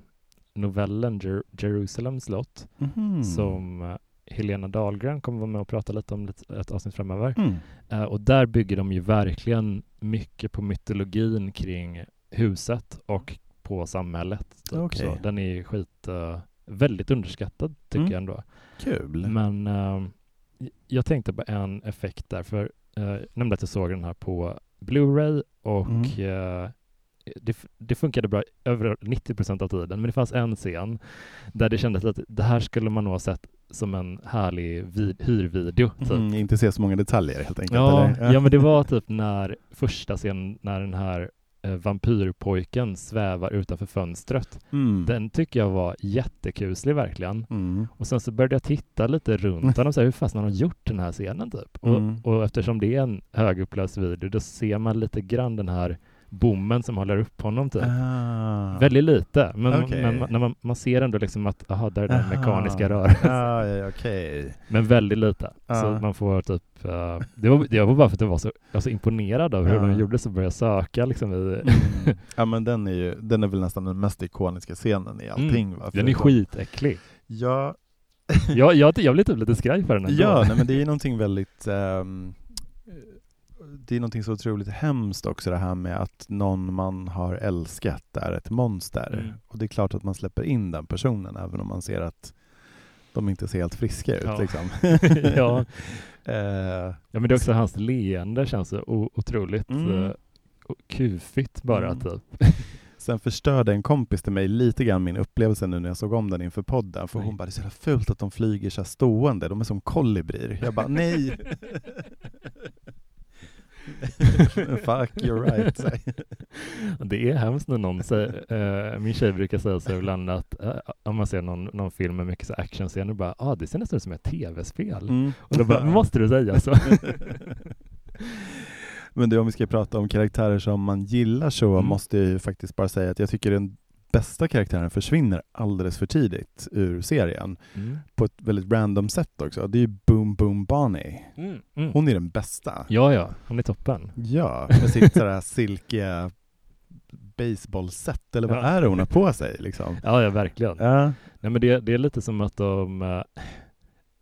S1: novellen Jer- Jerusalem slott
S2: Mhm.
S1: som eh, Helena Dahlgren kommer vara med och prata lite om lite, ett avsnitt framöver.
S2: Mm.
S1: Eh, och där bygger de ju verkligen mycket på mytologin kring huset och på samhället. Typ.
S2: Okej.
S1: Så den är ju skit, eh, väldigt underskattad tycker
S2: Mm.
S1: jag ändå.
S2: Kul.
S1: Men eh, jag tänkte på en effekt där, för eh, jag nämnde att jag såg den här på Blu-ray och
S2: Mm.
S1: eh, det, det funkade bra över 90 procent av tiden, men det fanns en scen där det kändes att det här skulle man nog ha sett som en härlig vid, hyrvideo. Typ.
S2: Mm, inte se så många detaljer helt enkelt.
S1: Ja, ja, men det var typ när första scenen när den här vampyrpojken svävar utanför fönstret.
S2: Mm.
S1: Den tycker jag var jättekuslig verkligen.
S2: Mm.
S1: Och sen så började jag titta lite runt honom, så här, hur fasen har de gjort den här scenen typ?
S2: Mm.
S1: Och, och eftersom det är en högupplöst video, då ser man lite grann den här bommen som håller upp honom typ.
S2: Ah.
S1: Väldigt lite, men,
S2: Okej.
S1: men man- när man, man ser ändå liksom att, aha, där är den
S2: Aha.
S1: mekaniska rörelsen.
S2: Ah, okej.
S1: Men väldigt lite.
S2: Ja.
S1: Så man får typ, eh, det, var, det var bara för att jag var så alltså, imponerad av hur de gjorde så började jag söka liksom i,
S2: Mm. Ja men den är ju, den är väl nästan den mest ikoniska scenen i allting va?
S1: den är skitäcklig.
S2: Ja,
S1: Jag, jag, jag blir typ lite skraj för den ändå.
S2: ja nej, men det är någonting väldigt ehm, det är någonting så otroligt hemskt också det här med att någon man har älskat är ett monster.
S1: Mm.
S2: Och det är klart att man släpper in den personen även om man ser att de inte ser helt friska ut.
S1: Ja.
S2: Liksom.
S1: Ja.
S2: Eh,
S1: Ja men det är också hans leende känns så otroligt
S2: Mm.
S1: eh, kufigt bara
S2: Mm.
S1: typ.
S2: Sen förstörde en kompis till mig lite grann min upplevelse nu när jag såg om den inför podden. För
S1: Oj.
S2: hon bara, det är så jävla fult att de flyger så här stående. De är som kolibrier. Jag bara, nej! Fuck, you're right.
S1: Det är hemskt när någon säger, eh, min tjej brukar säga så ibland att eh, om man ser någon, någon film med mycket så actionscener, bara ah, det ser nästan ut som ett tv-spel.
S2: Mm.
S1: Och då bara, måste du säga så?
S2: Men du, om vi ska prata om karaktärer som man gillar så
S1: Mm.
S2: måste jag ju faktiskt bara säga att jag tycker den bästa karaktären försvinner alldeles för tidigt ur serien.
S1: Mm.
S2: På ett väldigt random sätt också. Det är ju Boom Boom Bonnie.
S1: Mm. Mm.
S2: Hon är den bästa.
S1: Ja, ja, hon är toppen.
S2: Ja, med sitt sådär silkiga baseballset, eller vad
S1: Ja.
S2: är det hon har på sig liksom?
S1: Ja, ja verkligen.
S2: Ja.
S1: Nej, men det, det är lite som att de, eh,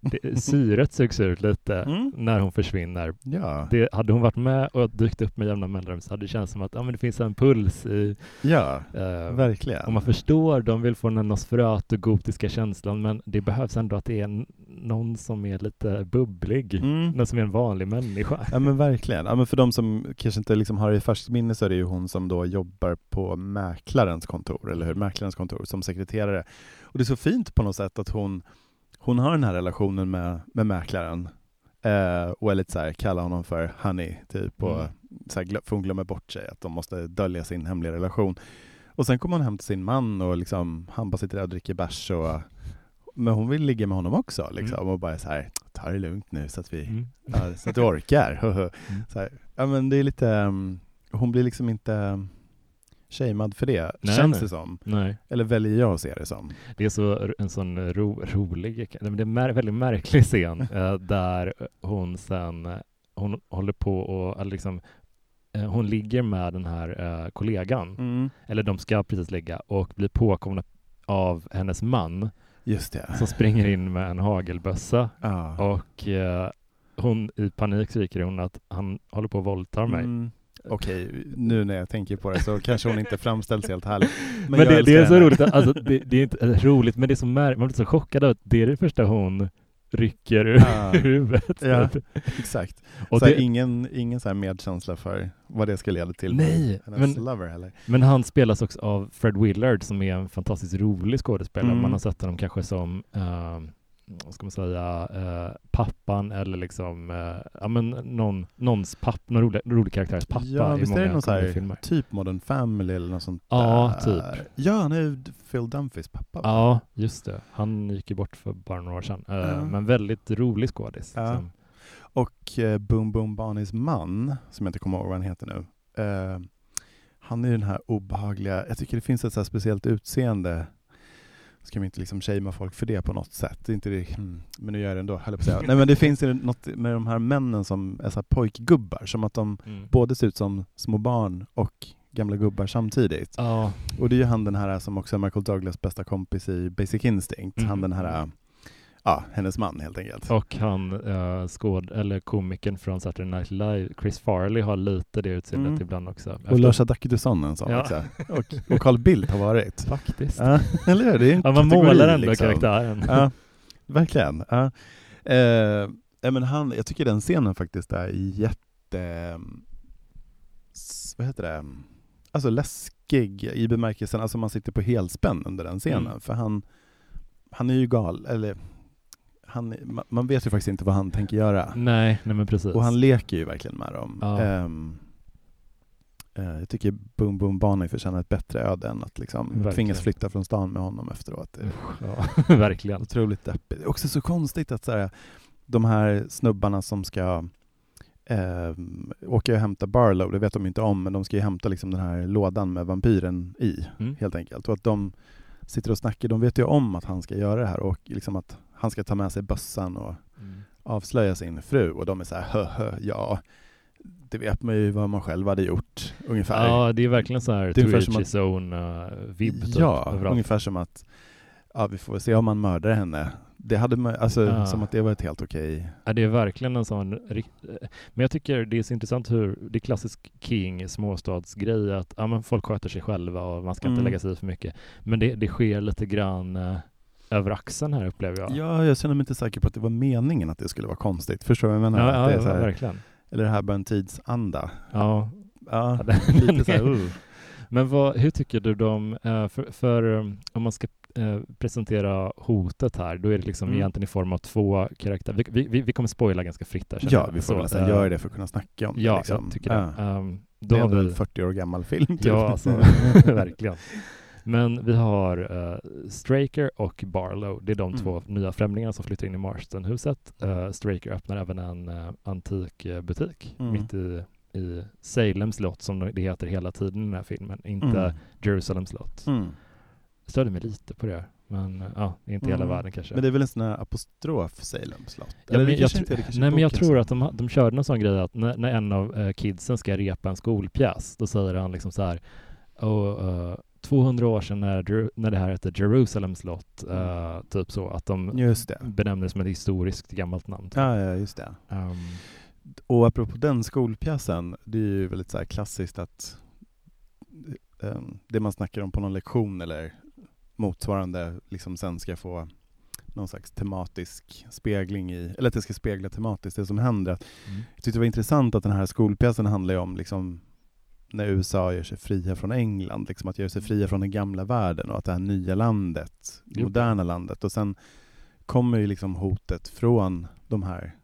S1: det, syret sugs ut lite
S2: Mm.
S1: när hon försvinner.
S2: Ja.
S1: Det, hade hon varit med och dykt upp med jämna mellanrum så hade det känts som att ja, men det finns en puls i
S2: ja,
S1: eh,
S2: verkligen.
S1: Och man förstår, de vill få den här Nosferatu-gotiska känslan, men det behövs ändå att det är en, någon som är lite bubblig.
S2: Mm.
S1: Någon som är en vanlig människa.
S2: Ja men verkligen. Ja, men för de som kanske inte liksom har det i färskt minne så är det ju hon som då jobbar på mäklarens kontor, eller hur? Mäklarens kontor som sekreterare. Och det är så fint på något sätt att hon, hon har den här relationen med, med mäklaren eh, och är lite så här, kallar honom för honey, typ, och
S1: Mm.
S2: så här, för hon glömmer bort sig, att de måste dölja sin hemliga relation. Och sen kommer hon hem till sin man och liksom, han bara sitter där och dricker bärs och men hon vill ligga med honom också liksom,
S1: Mm.
S2: och bara så här, ta det lugnt nu så att vi
S1: Mm.
S2: Ja, så att du orkar. så här. Ja men det är lite, um, hon blir liksom inte shamead för det,
S1: Nej,
S2: känns
S1: nej.
S2: det som.
S1: Nej,
S2: Eller väljer jag att se det som.
S1: det är så en sån ro, rolig, nej, men det är en mär, väldigt märklig scen eh, där hon sen, eh, hon håller på och eller liksom eh, hon ligger med den här eh, kollegan,
S2: Mm.
S1: eller de ska precis ligga, och blir påkomna av hennes man
S2: Just det.
S1: som springer in med en hagelbössa
S2: Ja.
S1: Och eh, hon i panik skriker hon att han håller på att våldta mig.
S2: Mm. Okej, nu när jag tänker på det så kanske hon inte framställs helt härligt.
S1: Men,
S2: jag
S1: det, det är så
S2: henne.
S1: roligt, alltså, det, det är inte roligt, men det är så mär- man blir så chockad av att det är det första hon rycker ur
S2: Ja.
S1: huvudet.
S2: Ja. Exakt.
S1: Och
S2: så
S1: det,
S2: ingen ingen så här medkänsla för vad det ska leda till.
S1: Nej, men-
S2: lover
S1: men han spelas också av Fred Willard som är en fantastiskt rolig skådespelare.
S2: Mm.
S1: Man har sett honom kanske som, eh, vad ska man säga, eh, pappan eller liksom, eh, ja men någon, någons papp, någon rolig, rolig karaktärs pappa
S2: Ja,
S1: i många
S2: någon så här
S1: filmer.
S2: typ Modern Family eller något sånt
S1: Ja,
S2: där?
S1: typ.
S2: Ja, han är ju Phil Dunphys pappa.
S1: Ja, just det. Han gick ju bort för bara några år sedan. Eh,
S2: Ja.
S1: Men väldigt rolig skådis.
S2: Ja.
S1: liksom.
S2: Och eh, Boom Boom Barneys man, som jag inte kommer ihåg vad han heter nu, eh, han är den här obehagliga, jag tycker det finns ett så speciellt utseende, ska vi inte liksom shamea folk för det på något sätt, det är inte det, hmm, men nu gör jag det ändå, höll på säga. Nej men det finns ju något med de här männen som är så pojkgubbar, som att de
S1: Mm.
S2: både ser ut som små barn och gamla gubbar samtidigt.
S1: Ja,
S2: Och det är ju han den här som också är Michael Douglas bästa kompis i Basic Instinct,
S1: Mm.
S2: han den här, ja, hennes man helt enkelt.
S1: och han uh, skåd, eller komikern från Saturday Night Live, Chris Farley, har lite det utseendet
S2: Mm.
S1: ibland också.
S2: Och
S1: Efter-
S2: Lars Adaktusson en sån
S1: Ja.
S2: också. Och, och Carl Bildt har varit.
S1: Faktiskt.
S2: Ja, eller hur? Det är en
S1: Ja, man målar ändå
S2: liksom.
S1: karaktären.
S2: Ja, verkligen. Ja. Eh, men han, jag tycker den scenen faktiskt är jätte... Vad heter det? Alltså läskig i bemärkelsen, alltså man sitter på helspänn under den scenen.
S1: Mm.
S2: För han, han är ju gal, eller han, ma- man vet ju faktiskt inte vad han tänker göra.
S1: Nej, nej men precis.
S2: Och han leker ju verkligen med dem.
S1: Ja.
S2: Eh, jag tycker Boom Boom Barney förtjänar ett bättre öde än att liksom
S1: Verkligen.
S2: tvingas flytta från stan med honom efteråt.
S1: Ja, verkligen.
S2: otroligt deppigt. Det är också så konstigt att så här, de här snubbarna som ska eh, åka och hämta Barlow, det vet de inte om, men de ska ju hämta liksom den här lådan med vampyren i,
S1: Mm.
S2: helt enkelt. Och att de sitter och snackar, de vet ju om att han ska göra det här och liksom att han ska ta med sig bössan och
S1: Mm.
S2: avslöja sin fru och de är så här, hö, hö, ja, det vet man ju vad man själv hade gjort, ungefär.
S1: Ja, det är verkligen så här
S2: som
S1: Twitchy zone-vibb typ,
S2: ja,
S1: överallt.
S2: ungefär som att, ja vi får se om man mördar henne. Det hade alltså
S1: Ja.
S2: som att det var ett helt okej,
S1: Ja, det är verkligen en sån... Men jag tycker det är så intressant hur det är klassisk King småstadsgrej att ja, men folk sköter sig själva och man ska inte
S2: Mm.
S1: lägga sig i för mycket. Men det, det sker lite grann eh, över axeln här upplever jag.
S2: ja. jag känner mig inte säker på att det var meningen att det skulle vara konstigt. Förstår du vad jag menar?
S1: ja,
S2: det
S1: ja,
S2: är så här,
S1: verkligen.
S2: eller det här bara en tidsanda.
S1: Ja,
S2: Ja,
S1: Ja,
S2: lite så här,
S1: är-
S2: uh.
S1: Men vad, hur tycker du de, eh, för, för um, om man ska eh, presentera hotet här, då är det liksom
S2: Mm.
S1: egentligen i form av två karaktärer. Vi, vi, vi kommer spoila ganska fritt känner
S2: Ja, vi får nästan
S1: eh,
S2: göra det för att kunna snacka om det.
S1: Ja,
S2: liksom.
S1: jag tycker det.
S2: Ja.
S1: Um,
S2: Det
S1: då
S2: är
S1: har
S2: ändå
S1: vi,
S2: en 40 år gammal film. Typ.
S1: Ja, alltså, verkligen. Men vi har uh, Straker och Barlow. Det är de
S2: Mm.
S1: två nya främlingarna som flyttar in i Marstonhuset. Uh, Straker öppnar även en uh, antikbutik
S2: Mm.
S1: mitt i, i Salem slott som det heter hela tiden i den här filmen. Inte
S2: Mm.
S1: Jerusalem slott.
S2: Mm.
S1: Störde mig lite på det. Men uh, ja, inte hela
S2: Mm.
S1: världen kanske.
S2: Men det är väl en sån här apostrof Salem slott?
S1: Ja, men jag,
S2: inte
S1: nej, men jag tror att de, de körde någon sån grej att när, när en av eh, kidsen ska repa en skolpjäs, då säger han liksom så här och, eh, 200 år sedan när, när det här hette Jerusalem slott, eh, typ så, att de
S2: Just det.
S1: benämner det som ett historiskt gammalt namn. typ.
S2: Ja, ja, just det.
S1: Ehm,
S2: Och apropå den skolpjäsen, det är ju väldigt så klassiskt att eh, det man snackar om på någon lektion eller motsvarande liksom sen ska få någon slags tematisk spegling i, eller att det ska spegla tematiskt det som händer.
S1: mm.
S2: Jag tyckte det var intressant att den här skolpjäsen handlar ju om liksom när USA gör sig fria från England, liksom att göra sig fria från den gamla världen och att det här nya landet, det
S1: Jo.
S2: moderna landet. Och sen kommer ju liksom hotet från de här,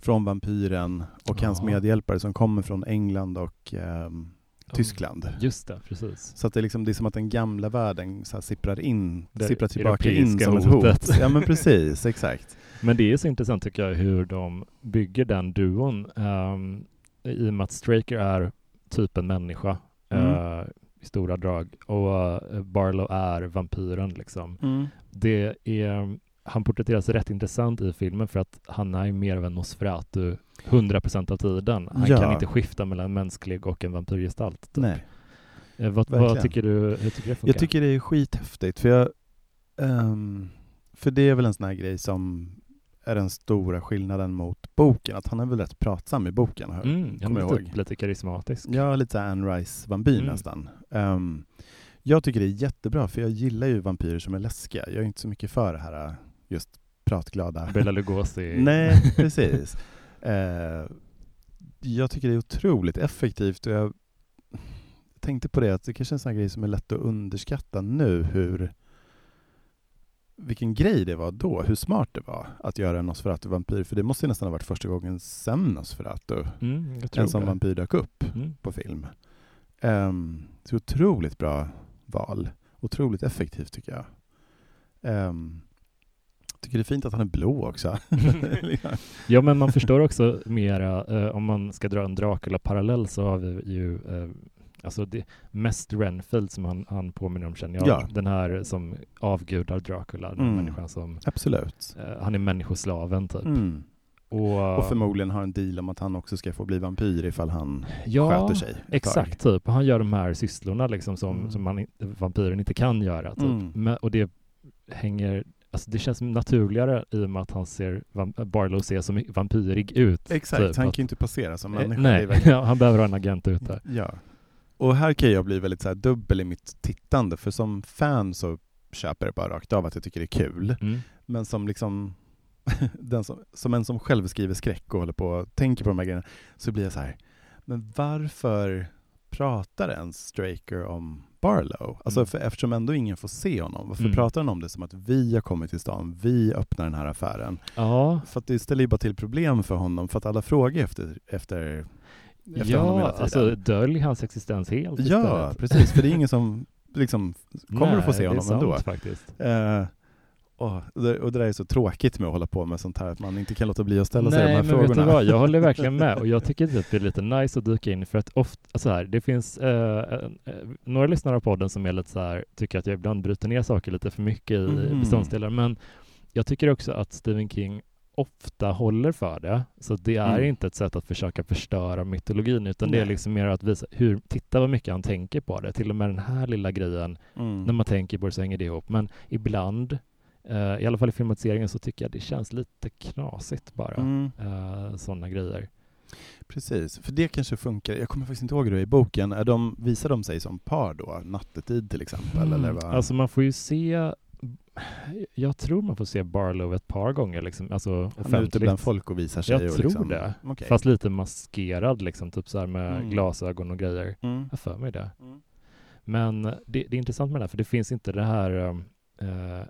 S2: från vampyren och hans
S1: Ja.
S2: medhjälpare som kommer från England och ehm, Tyskland.
S1: Just det, precis.
S2: Så att det, är liksom, det är som att den gamla världen så här sipprar in,
S1: Det
S2: sipprar tillbaka in som ett
S1: hotet.
S2: hot. Ja men precis, exakt.
S1: Men det är så intressant tycker jag hur de bygger den duon. Um, I och med att Straker är typ en människa
S2: Mm.
S1: eh, i stora drag och eh, Barlow är vampyren liksom.
S2: Mm.
S1: Det är, han porträtteras rätt intressant i filmen för att han är mer av en Nosferatu 100% av tiden. Han
S2: Ja.
S1: kan inte skifta mellan mänsklig och en vampyrgestalt. Typ.
S2: Nej.
S1: Eh, vad, vad tycker du, hur tycker det funkar?
S2: Jag tycker det är skithäftigt, för jag... ehm, för det är väl en sån här grej som är den stora skillnaden mot boken, att han är väl rätt pratsam i boken, hör-
S1: mm,
S2: kommer jag
S1: typ
S2: ihåg.
S1: lite karismatisk.
S2: Ja, lite såhär Anne Rice-vampyr
S1: Mm.
S2: nästan. Ehm, jag tycker det är jättebra, för jag gillar ju vampyrer som är läskiga. Jag är inte så mycket för det här just pratglada.
S1: Bela Lugosi.
S2: Nej, precis. Eh, jag tycker det är otroligt effektivt och jag tänkte på det att det kanske är en sån grej som är lätt att underskatta nu hur vilken grej det var då, hur smart det var att göra en Nosferatu-vampyr, för det måste ju nästan ha varit första gången sen Nosferatu
S1: Mm,
S2: en sån vampyr dök upp
S1: Mm.
S2: på film. Um, så otroligt bra val. Otroligt effektivt tycker jag. Um, tycker det är fint att han är blå också.
S1: Ja, men man förstår också mera, eh, om man ska dra en Dracula-parallell så har vi ju eh, Alltså det mest Renfield som han, han påminner om känner jag.
S2: Ja.
S1: Den här som avgudar Dracula, den
S2: Mm.
S1: människan som,
S2: Absolut.
S1: eh, han är människoslaven typ.
S2: Mm.
S1: Och,
S2: Och förmodligen har en deal om att han också ska få bli vampyr ifall han
S1: ja,
S2: sköter sig. tag.
S1: Exakt, typ. Han gör de här sysslorna liksom som,
S2: Mm.
S1: som man, vampyren inte kan göra. Typ.
S2: Mm.
S1: Men, och det hänger, alltså det känns naturligare i och med att han ser, Barlow ser så vampyrig ut.
S2: Exakt,
S1: typ,
S2: han kan ju inte passera som
S1: Eh,
S2: människa.
S1: Nej, ja, han behöver ha en agent ute.
S2: Ja. Och här kan jag bli väldigt så dubbel i mitt tittande, för som fan så köper jag bara rakt av att jag tycker det är kul.
S1: Mm.
S2: Men som liksom den som, som en som själv skriver skräck och håller på och tänker på de här grejerna, så blir jag så här, men varför pratar ens Straker om Barlow? Alltså
S1: Mm.
S2: för, eftersom ändå ingen får se honom, varför
S1: Mm.
S2: pratar han om det som att vi har kommit till stan, vi öppnar den här affären?
S1: Ja,
S2: För att det ställer ju bara till problem för honom, för att alla frågar efter, efter, efter honom hela
S1: ja
S2: tiden.
S1: alltså dölj hans existens helt
S2: Ja,
S1: istället.
S2: precis, för det är ingen som liksom kommer att få se
S1: Nej,
S2: honom
S1: det är
S2: ändå.
S1: sant, faktiskt.
S2: Eh, och, det, och det där är så tråkigt med att hålla på med sånt här, att man inte kan låta bli att ställa sig de
S1: Nej,
S2: här
S1: men
S2: frågorna.
S1: vet du vad, jag håller verkligen med och jag tycker att det är lite nice att dyka in för att ofta, alltså här, det finns eh, eh, några lyssnare av podden som är lite så här, tycker att jag ibland bryter ner saker lite för mycket i
S2: Mhm.
S1: beståndsdelar, men jag tycker också att Stephen King ofta håller för det. Så det är
S2: Mm.
S1: inte ett sätt att försöka förstöra mytologin, utan det är
S2: Nej.
S1: liksom mer att visa hur, titta vad mycket han tänker på det. Till och med den här lilla grejen,
S2: Mm.
S1: när man tänker på det så hänger det ihop. Men ibland, eh, i alla fall i filmatiseringen, så tycker jag det känns lite knasigt bara.
S2: Mm.
S1: Uh, sådana grejer.
S2: Precis, för det kanske funkar. Jag kommer faktiskt inte ihåg hur det är i boken. Är de, visar de sig som par då? Nattetid till exempel? Eller vad?
S1: Alltså man får ju se, jag tror man får se Barlow ett par gånger liksom, alltså
S2: Han är ute
S1: offentligt.
S2: bland folk och visar sig?
S1: Jag
S2: och
S1: tror
S2: liksom,
S1: det.
S2: Okej.
S1: Fast lite maskerad liksom, typ så här med
S2: Mm.
S1: glasögon och grejer.
S2: Mm.
S1: Jag för mig det.
S2: Mm.
S1: Men det, det är intressant med det här, för det finns inte det här um, eh,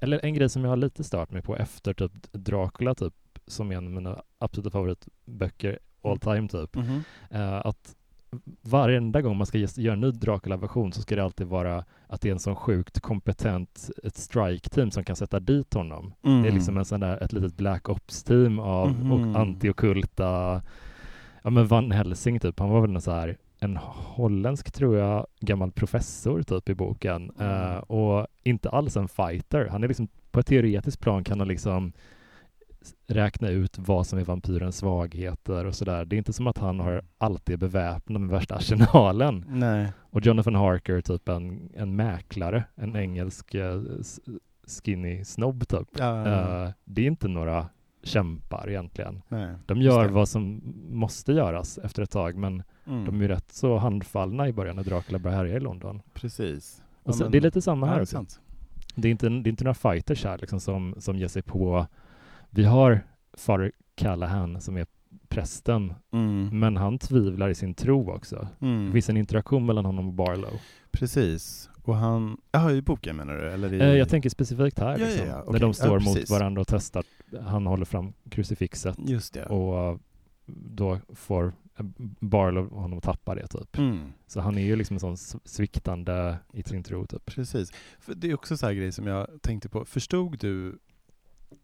S1: eller en grej som jag har lite stört mig på efter typ Dracula typ, som är en av mina absoluta favoritböcker all time typ,
S2: Mhm.
S1: eh, att varenda gång man ska göra en ny Dracula-version så ska det alltid vara att det är en sån sjukt kompetent ett strike-team som kan sätta dit honom.
S2: Mm.
S1: Det är liksom en sån där, ett litet Black Ops-team av
S2: Mhm.
S1: och anti-ockulta, ja men Van Helsing typ, han var väl en så här en holländsk, tror jag, gammal professor typ i boken
S2: Mm.
S1: eh, och inte alls en fighter. Han är liksom, på ett teoretiskt plan kan han liksom räkna ut vad som är vampyrens svagheter och sådär. Det är inte som att han har alltid beväpnad med värsta arsenalen.
S2: Nej.
S1: Och Jonathan Harker, typ en, en mäklare, en engelsk eh, skinny snobb typ.
S2: Ja,
S1: Eh, det är inte några kämpar egentligen.
S2: nej.
S1: De gör vad som måste göras efter ett tag, men
S2: Mm.
S1: de är rätt så handfallna i början när Dracula börjar härja i London.
S2: Precis.
S1: Så,
S2: men-
S1: det är lite samma
S2: Ja,
S1: här
S2: är.
S1: Det är inte, det är inte några fighters här liksom som, som ger sig på... Vi har Father Callahan som är prästen,
S2: Mm.
S1: men han tvivlar i sin tro också.
S2: Mm.
S1: Det finns en interaktion mellan honom och Barlow.
S2: Precis. Och han, jaha i boken menar du? Eller i...
S1: Eh, jag tänker specifikt här,
S2: Ja, ja,
S1: liksom,
S2: ja,
S1: när
S2: okej.
S1: de står mot varandra och testar. Han håller fram krucifixet och då får Barlow honom att tappa det typ.
S2: Mm.
S1: Så han är ju liksom en sån sviktande i sin tro typ.
S2: Precis. För det är också så här grej som jag tänkte på. Förstod du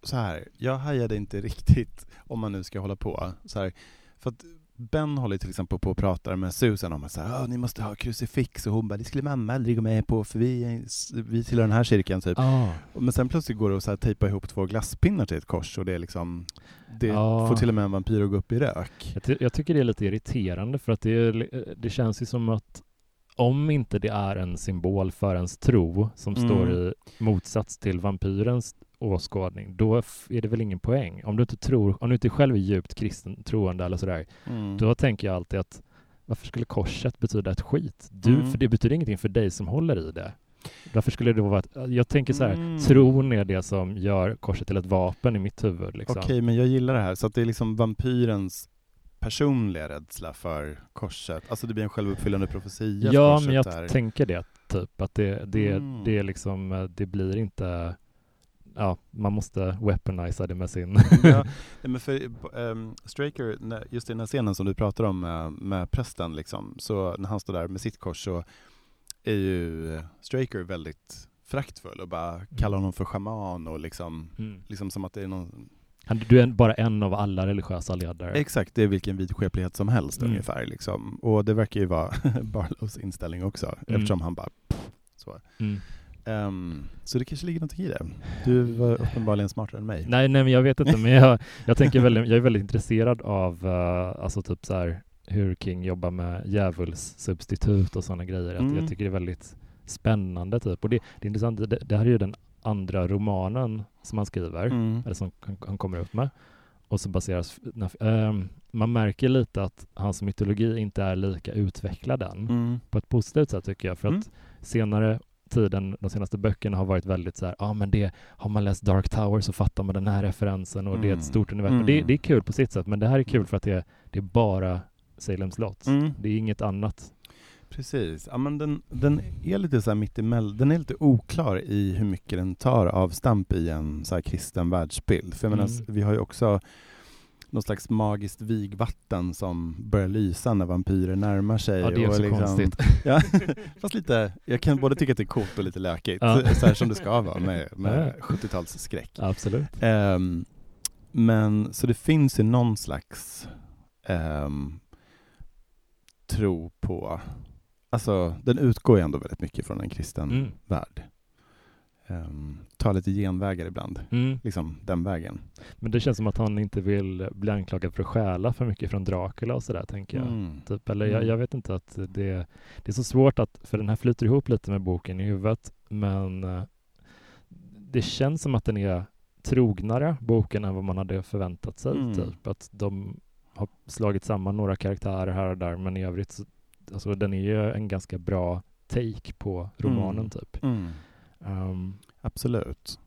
S2: så här, jag hajade inte riktigt om man nu ska hålla på så här, för att Ben håller till exempel på och pratar med Susan om att så här, "Åh, ni måste ha krucifix och hon bara, det skulle mamma aldrig gå med på för vi, är- vi tillhör den här kyrkan typ.
S1: Ah.
S2: Men sen plötsligt går det att så här tejpa ihop två glasspinnar till ett kors och det är liksom, det
S1: Ja.
S2: får till och med en vampyr att gå upp i rök.
S1: Jag, ty- jag tycker det är lite irriterande för att det, det känns ju som att om inte det är en symbol för ens tro som
S2: Mm.
S1: står i motsats till vampyrens åskådning, då är det väl ingen poäng. Om du inte tror, om du inte själv är djupt kristen troende eller sådär,
S2: Mm.
S1: då tänker jag alltid att varför skulle korset betyda ett skit? Du,
S2: Mm.
S1: för det betyder ingenting för dig som håller i det. Varför skulle det vara ett, jag tänker så här,
S2: Mm.
S1: tron är det som gör korset till ett vapen i mitt huvud. Liksom.
S2: Okej, men jag gillar det här. Så att det är liksom vampyrens personliga rädsla för korset. Alltså det blir en självuppfyllande profetia
S1: Ja, men jag
S2: där.
S1: tänker det, typ. Att det, det,
S2: Mm.
S1: det är liksom, eh, det blir inte ja, man måste weaponisa det med sin...
S2: ja, men för um, Straker, just i den här scenen som du pratar om med, med prästen, liksom, så när han står där med sitt kors så är ju Straker väldigt fraktfull och bara mm. kallar honom för schaman och liksom, mm. liksom som att det är någon
S1: du är bara en av alla religiösa ledare.
S2: Exakt, det är vilken vidskeplighet som helst mm. ungefär. Liksom. Och det verkar ju vara Barlows inställning också, mm. eftersom han bara så. Mm. Um, så det kanske ligger något i det. Du var uppenbarligen smartare än mig.
S1: Nej, nej men jag vet inte, men jag, jag, tänker väldigt, jag är väldigt intresserad av uh, alltså typ så här, hur King jobbar med djävulssubstitut och sådana grejer. Mm. Jag tycker det är väldigt spännande typ. Och det, det är intressant, det, det här är ju den andra romanen som han skriver, mm. eller som han, han, kommer upp med. Och så baseras, um, man märker lite att hans mytologi inte är lika utvecklad än, mm. på ett positivt sätt tycker jag, för mm. att senare tiden, de senaste böckerna har varit väldigt så här, ja ah, men det, har man läst Dark Tower så fattar man den här referensen och det är ett mm. stort universum. Mm. Det, det, är kul på sitt sätt, men det här är kul för att det, det är bara Salem slott. Mm. Det är inget annat.
S2: Precis, ja, men den, den är lite så här mittemellan, den är lite oklar i hur mycket den tar avstamp i en så här kristen världsbild. För jag mm. menar, vi har ju också något slags magiskt vigvatten som börjar lysa när vampyrer närmar sig.
S1: Ja, det är också liksom, konstigt.
S2: ja, fast lite, jag kan både tycka att det är coolt och lite lökigt, ja. så här som det ska vara med, med 70-talsskräck.
S1: Absolut.
S2: Um, men så det finns ju någon slags um, tro på, alltså den utgår ju ändå väldigt mycket från en kristen mm. värld um, ta lite genvägar ibland, mm. liksom den vägen.
S1: Men det känns som att han inte vill bli anklagad för att stjäla för mycket från Dracula och sådär, tänker jag. Mm. Typ, eller jag, mm. jag, vet inte att det, det är så svårt att, för den här flyter ihop lite med boken i huvudet, men uh, det känns som att den är trognare boken än vad man hade förväntat sig. Mm. Typ. Att de har slagit samman några karaktärer här och där, men i övrigt, så, alltså den är ju en ganska bra take på romanen mm. typ.
S2: Um, Absolut.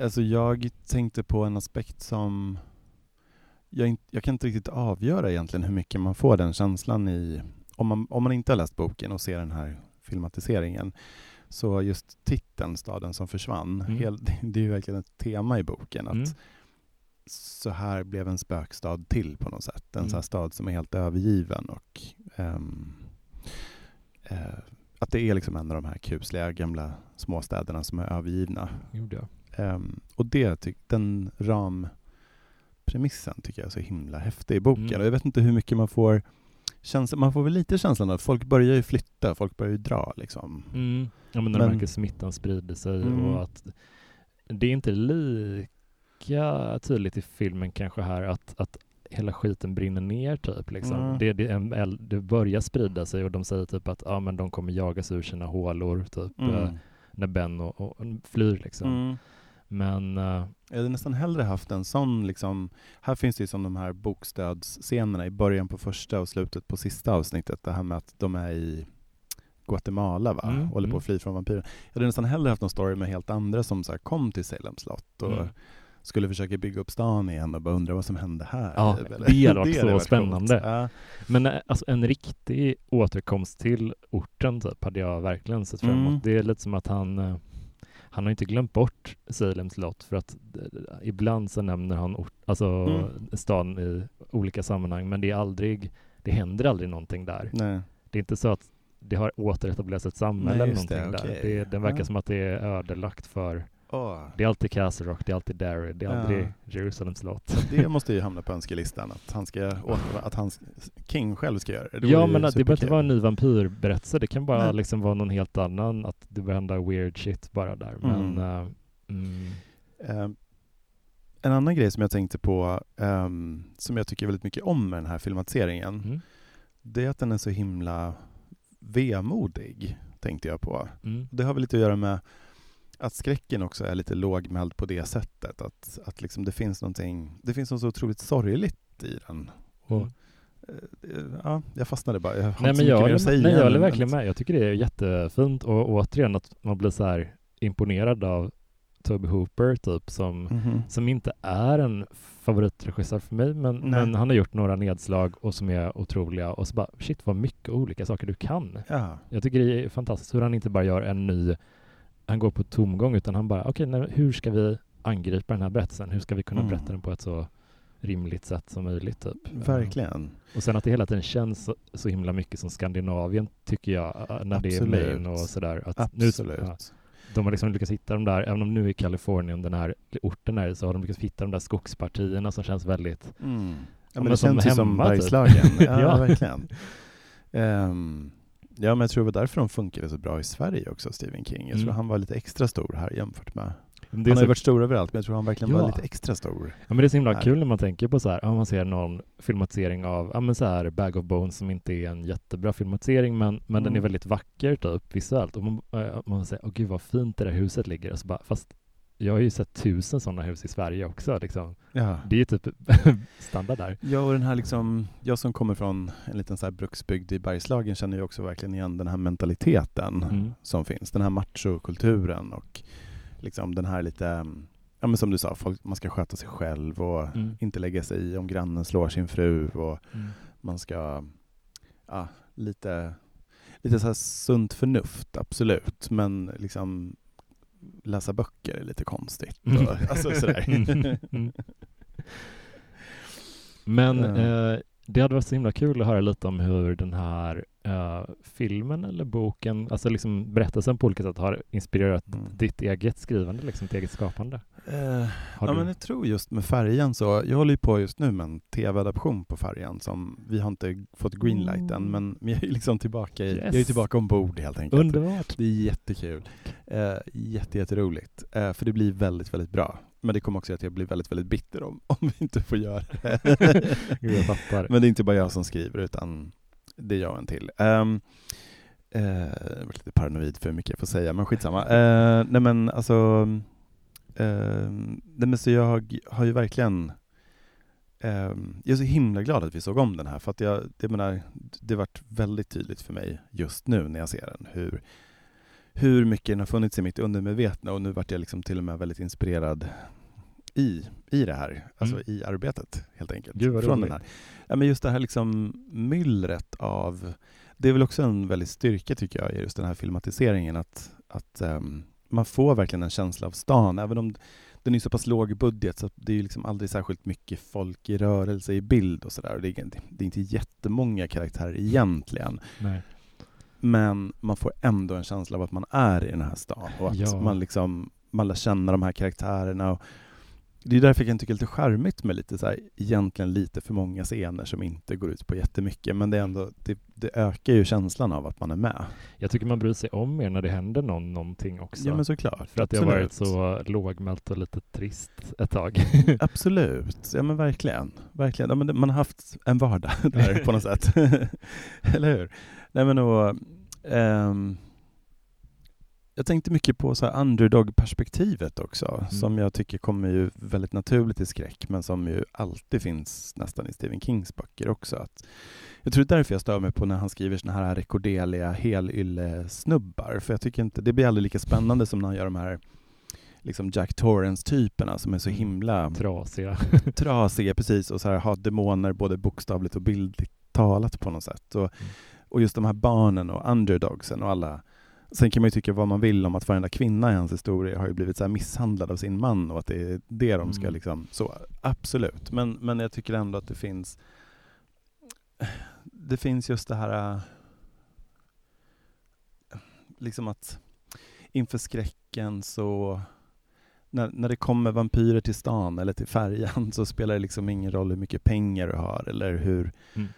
S2: Alltså jag tänkte på en aspekt som jag, jag, kan inte riktigt avgöra egentligen hur mycket man får den känslan i, om man, om man inte har läst boken och ser den här filmatiseringen, så just titeln Staden som försvann, mm. hel, det är ju verkligen ett tema i boken, att mm. så här blev en spökstad till på något sätt. En mm. stad som är helt övergiven och um, uh, att det är liksom en av de här kusliga gamla småstäderna som är övergivna.
S1: Gjorde
S2: um, och det, ty- den rampremissen tycker jag är så himla häftig i boken. Mm. Och jag vet inte hur mycket man får känslan, man får väl lite känslan att folk börjar ju flytta, folk börjar ju dra liksom.
S1: Mm. Ja men när men... märker smittan sprider sig mm. och att det är inte lika tydligt i filmen kanske här att, att hela skiten brinner ner typ. Liksom. Mm. Det, det, en, det börjar sprida sig och de säger typ att ah, men de kommer jagas ur sina hålor typ mm. eh, när Ben och, och, flyr liksom. Mm. Men uh,
S2: jag hade nästan hellre haft en sån, liksom, här finns det ju som de här bokstödsscenerna i början på första och slutet på sista avsnittet, det här med att de är i Guatemala va? Mm, håller på mm. att fly från vampyrer. Jag hade nästan hellre haft någon story med helt andra som så här, kom till Salem slott och mm skulle försöka bygga upp stan igen och bara undra vad som hände här.
S1: Ja, det hade varit så spännande. Ja. Men eh, alltså, en riktig återkomst till orten typ, hade jag verkligen sett fram emot. Mm. Det är lite som att han eh, han har inte glömt bort Salem slott för att eh, ibland så nämner han ort, alltså mm. stan i olika sammanhang men det är aldrig, det händer aldrig någonting där. Nej. Det är inte så att det har återetablerats ett samhälle Nej, eller någonting det, där. Okay. Det, den verkar ja. som att det är ödelagt för Oh. Det är alltid Castle Rock, det är alltid Derry, det är ja. aldrig Jerusalem slott.
S2: Det måste ju hamna på önskelistan, att, han ska, att han, King själv ska göra det.
S1: ja, men det behöver inte vara en ny vampyrberättelse, det kan bara liksom vara någon helt annan, att det börjar hända weird shit bara där. Men, mm. Uh, mm.
S2: Uh, en annan grej som jag tänkte på, um, som jag tycker väldigt mycket om med den här filmatiseringen, mm. det är att den är så himla vemodig, tänkte jag på. Mm. Det har väl lite att göra med att skräcken också är lite lågmäld på det sättet. Att, att liksom det finns någonting, det finns något så otroligt sorgligt i den. Och, mm. Eh, ja, jag fastnade bara. Jag
S1: nej, men jag, håller, nej, jag håller verkligen med. Jag tycker det är jättefint och återigen att man blir så här imponerad av Toby Hooper typ som, mm -hmm. som inte är en favoritregissör för mig men, men, han har gjort några nedslag och som är otroliga och så bara shit vad mycket olika saker du kan. Ja. Jag tycker det är fantastiskt hur han inte bara gör en ny han går på tomgång utan han bara, okej, okay, hur ska vi angripa den här berättelsen? Hur ska vi kunna
S2: Mm.
S1: berätta den på ett så rimligt sätt som möjligt? Typ?
S2: Verkligen.
S1: Och sen att det hela tiden känns så, så himla mycket som Skandinavien tycker jag, äh, när det är
S2: Absolut.
S1: Maine och sådär. Att nu,
S2: Absolut.
S1: ja, de har liksom lyckats hitta de där, även om nu i Kalifornien, den här orten är, så har de lyckats hitta de där skogspartierna som känns väldigt
S2: Mm. Ja,
S1: men
S2: men det
S1: som
S2: känns ju som
S1: typ.
S2: Bergslagen. Ja,
S1: Ja.
S2: verkligen. Ehm, ja, men jag tror det var därför de funkade så bra i Sverige också, Stephen King. Jag tror
S1: Mm.
S2: han var lite extra stor här jämfört med...
S1: Det
S2: Han har ju varit stor överallt, men jag tror han verkligen
S1: Ja.
S2: var lite extra stor.
S1: ja, men det är så himla
S2: här.
S1: kul när man tänker på så här, ja, man ser någon filmatisering av, ja men så här Bag of Bones som inte är en jättebra filmatisering men, men den är
S2: Mm.
S1: väldigt vacker typ visuellt och man, äh, man säger, åh gud vad fint det där huset ligger och så bara, fast jag har ju sett tusen sådana hus i Sverige också liksom.
S2: Ja.
S1: Det är ju typ standard där.
S2: Ja, och den här liksom, jag som kommer från en liten så här bruksbygd i Bergslagen känner ju också verkligen igen den här mentaliteten
S1: Mm.
S2: som finns. Den här machokulturen och liksom den här lite, ja men som du sa, folk, man ska sköta sig själv och
S1: Mm.
S2: inte lägga sig i om grannen slår sin fru och
S1: Mm.
S2: man ska, ja, lite, lite så här sunt förnuft, absolut, men liksom läsa böcker är lite konstigt.
S1: Mm.
S2: Alltså sådär.
S1: Mm. Men
S2: Ja.
S1: eh, det hade varit så himla kul att höra lite om hur den här eh, filmen eller boken, alltså liksom berättelsen på olika sätt har inspirerat
S2: Mm.
S1: ditt eget skrivande, liksom ditt eget skapande. Har
S2: ja,
S1: du?
S2: men jag tror just med färjan så, jag håller ju på just nu med en tv-adaption på färjan som vi har inte fått greenlight än, men jag är liksom tillbaka, i,
S1: Yes.
S2: jag är tillbaka ombord helt enkelt.
S1: Underbart!
S2: Det är jättekul. Eh, jätte, jätteroligt. Eh, för det blir väldigt, väldigt bra. Men det kommer också att jag blir väldigt, väldigt bitter om, om vi inte får göra det. Men det är inte bara jag som skriver utan det är jag och en till. Um, uh, jag blir lite paranoid för hur mycket jag får säga, men skitsamma. Uh, nej men alltså, uh, nej men så jag har ju verkligen ehm, jag är så himla glad att vi såg om den här för att jag, det menar, det varit väldigt tydligt för mig just nu när jag ser den hur, hur mycket den har funnits i mitt undermedvetna och nu vart jag liksom till och med väldigt inspirerad i, i det här, alltså
S1: Mm.
S2: i arbetet helt enkelt.
S1: Gud,
S2: från den här. Ja, men just det här liksom myllret av, det är väl också en väldigt styrka tycker jag i just den här filmatiseringen att, att ehm, man får verkligen en känsla av stan, även om den är så pass låg budget så det är liksom aldrig särskilt mycket folk i rörelse i bild och sådär. Det, är- det är inte jättemånga karaktärer egentligen.
S1: Nej.
S2: Men man får ändå en känsla av att man är i den här stan och att
S1: Ja.
S2: man liksom man lär känna de här karaktärerna. Och det är därför jag kan tycka det är lite charmigt med lite så här, egentligen lite för många scener som inte går ut på jättemycket, men det, är ändå, det, det ökar ju känslan av att man är med.
S1: Jag tycker man bryr sig om mer när det händer någon, någonting också.
S2: Ja men såklart.
S1: För att det har varit så lågmält och lite trist ett tag.
S2: Absolut, ja men verkligen. verkligen. Ja, men det- man har haft en vardag där på något sätt. Eller hur? Nej men och, ehm, jag tänkte mycket på så här underdog-perspektivet också, som jag tycker kommer ju väldigt naturligt i skräck, men som ju alltid finns nästan i Stephen Kings böcker också. Att, jag tror det är därför jag stör mig på när han skriver såna här rekordeliga helylle-snubbar, för jag tycker inte, det blir aldrig lika spännande som när han gör de här liksom Jack Torrance-typerna som är så
S1: Mm.
S2: himla
S1: Trasiga.
S2: trasiga precis och så här, har demoner både bokstavligt och bildligt talat på något sätt. Och, och just de här barnen och underdogsen och alla Sen kan man ju tycka vad man vill om att varenda kvinna i hans historia har ju blivit så här misshandlad av sin man och att det är det de ska
S1: Mm.
S2: liksom, så absolut. Men, men jag tycker ändå att det finns det finns just det här liksom att inför skräcken så när, när det kommer vampyrer till stan eller till färjan så spelar det liksom ingen roll hur mycket pengar du har eller hur
S1: Mm.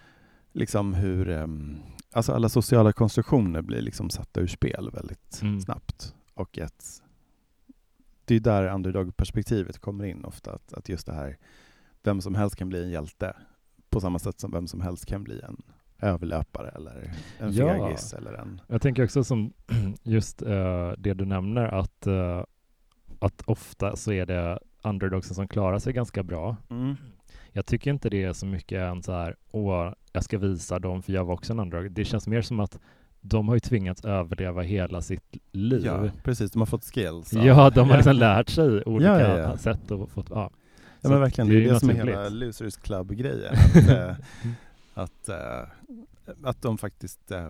S2: liksom hur ehm, alltså alla sociala konstruktioner blir liksom satta ur spel väldigt
S1: Mm.
S2: snabbt och att det är där underdog-perspektivet kommer in ofta att, att just det här vem som helst kan bli en hjälte på samma sätt som vem som helst kan bli en överlöpare eller en
S1: Ja.
S2: fegis eller en
S1: Jag tänker också som just eh, det du nämner att, eh, att ofta så är det underdogsen som klarar sig ganska bra. Jag tycker inte det är så mycket en så här, åh, jag ska visa dem för jag var också en underdog. Det känns mer som att de har ju tvingats överleva hela sitt liv.
S2: Ja, precis. De har fått skills.
S1: Ja, de har liksom lärt sig olika
S2: Ja, ja,
S1: sätt och fått, ja.
S2: Ja men verkligen, det är
S1: ju
S2: det som är hela Losers Club-grejen. Att, eh, att, eh, att de faktiskt, eh,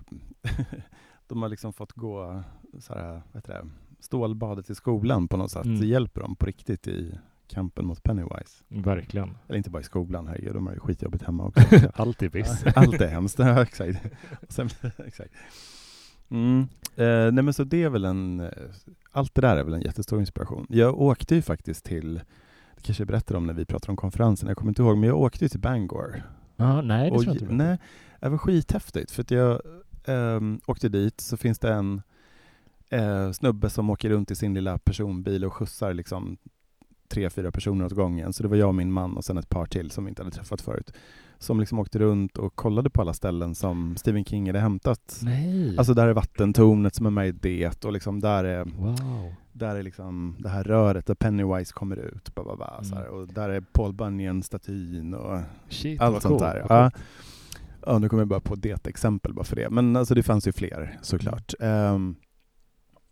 S2: de har liksom fått gå så här, vad heter det, stålbadet i skolan på något sätt.
S1: Mm.
S2: Det hjälper dem på riktigt i kampen mot Pennywise.
S1: Verkligen.
S2: Eller inte bara i skolan, herregud, de har ju skitjobbigt hemma också.
S1: Allt är piss.
S2: Allt är hemskt, ja, exakt. Sen, exakt. Mm. Eh, nej men så det är väl en, eh, allt det där är väl en jättestor inspiration. Jag åkte ju faktiskt till, det kanske jag berättade om när vi pratade om konferensen, jag kommer inte ihåg, men jag åkte ju till Bangor.
S1: Ja, nej, det
S2: Och
S1: tror jag inte.
S2: nej, det var skithäftigt för att jag ehm, åkte dit så finns det en eh, snubbe som åker runt i sin lilla personbil och skjutsar liksom tre, fyra personer åt gången. Så det var jag och min man och sen ett par till som vi inte hade träffat förut. Som liksom åkte runt och kollade på alla ställen som Stephen King hade hämtat.
S1: Nej.
S2: Alltså där är vattentornet som är med i det och liksom där är,
S1: wow.
S2: där är liksom det här röret där Pennywise kommer ut. Bla bla bla, så här.
S1: Mm.
S2: Och där är Paul Bunyan-statyn och
S1: Shit,
S2: allt sånt
S1: coolt,
S2: där. Ja. ja, nu kommer jag bara på det exempel bara för det. Men alltså det fanns ju fler såklart. Ehm,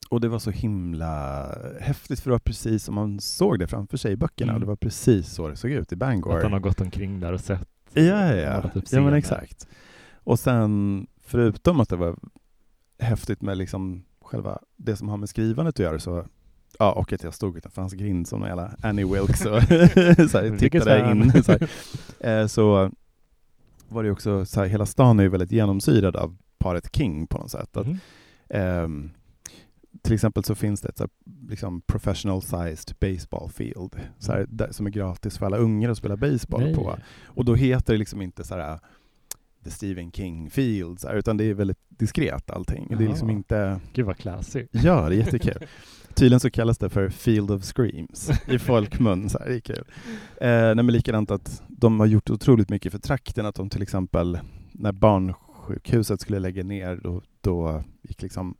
S2: och det var så himla häftigt för det var precis som man såg det framför sig i böckerna.
S1: Mm.
S2: Det var precis så det såg ut i Bangor.
S1: Att han har gått omkring där och sett.
S2: Ja, ja,
S1: upp
S2: ja men exakt. Och sen, förutom att det var häftigt med liksom själva det som har med skrivandet att göra så Ja, och att jag stod utanför hans grind som en jävla Annie Wilkes och så här, tittade in. Så. Eh, så var det också, så här, hela stan är ju väldigt genomsyrad av paret King på något sätt. Att,
S1: Mhm.
S2: ehm, till exempel så finns det ett så här, liksom professional sized baseball field så här, där, som är gratis för alla ungar att spela baseball
S1: Nej.
S2: på. Och då heter det liksom inte så här The Stephen King Field, så här, utan det är väldigt diskret allting. Det är liksom inte...
S1: Gud vad classy.
S2: Ja, det är jättekul. Tydligen så kallas det för Field of Screams i folkmun. Så här, det är kul. Eh, nej, men likadant att de har gjort otroligt mycket för trakten. Att de till exempel, när barnsjukhuset skulle lägga ner, då, då gick liksom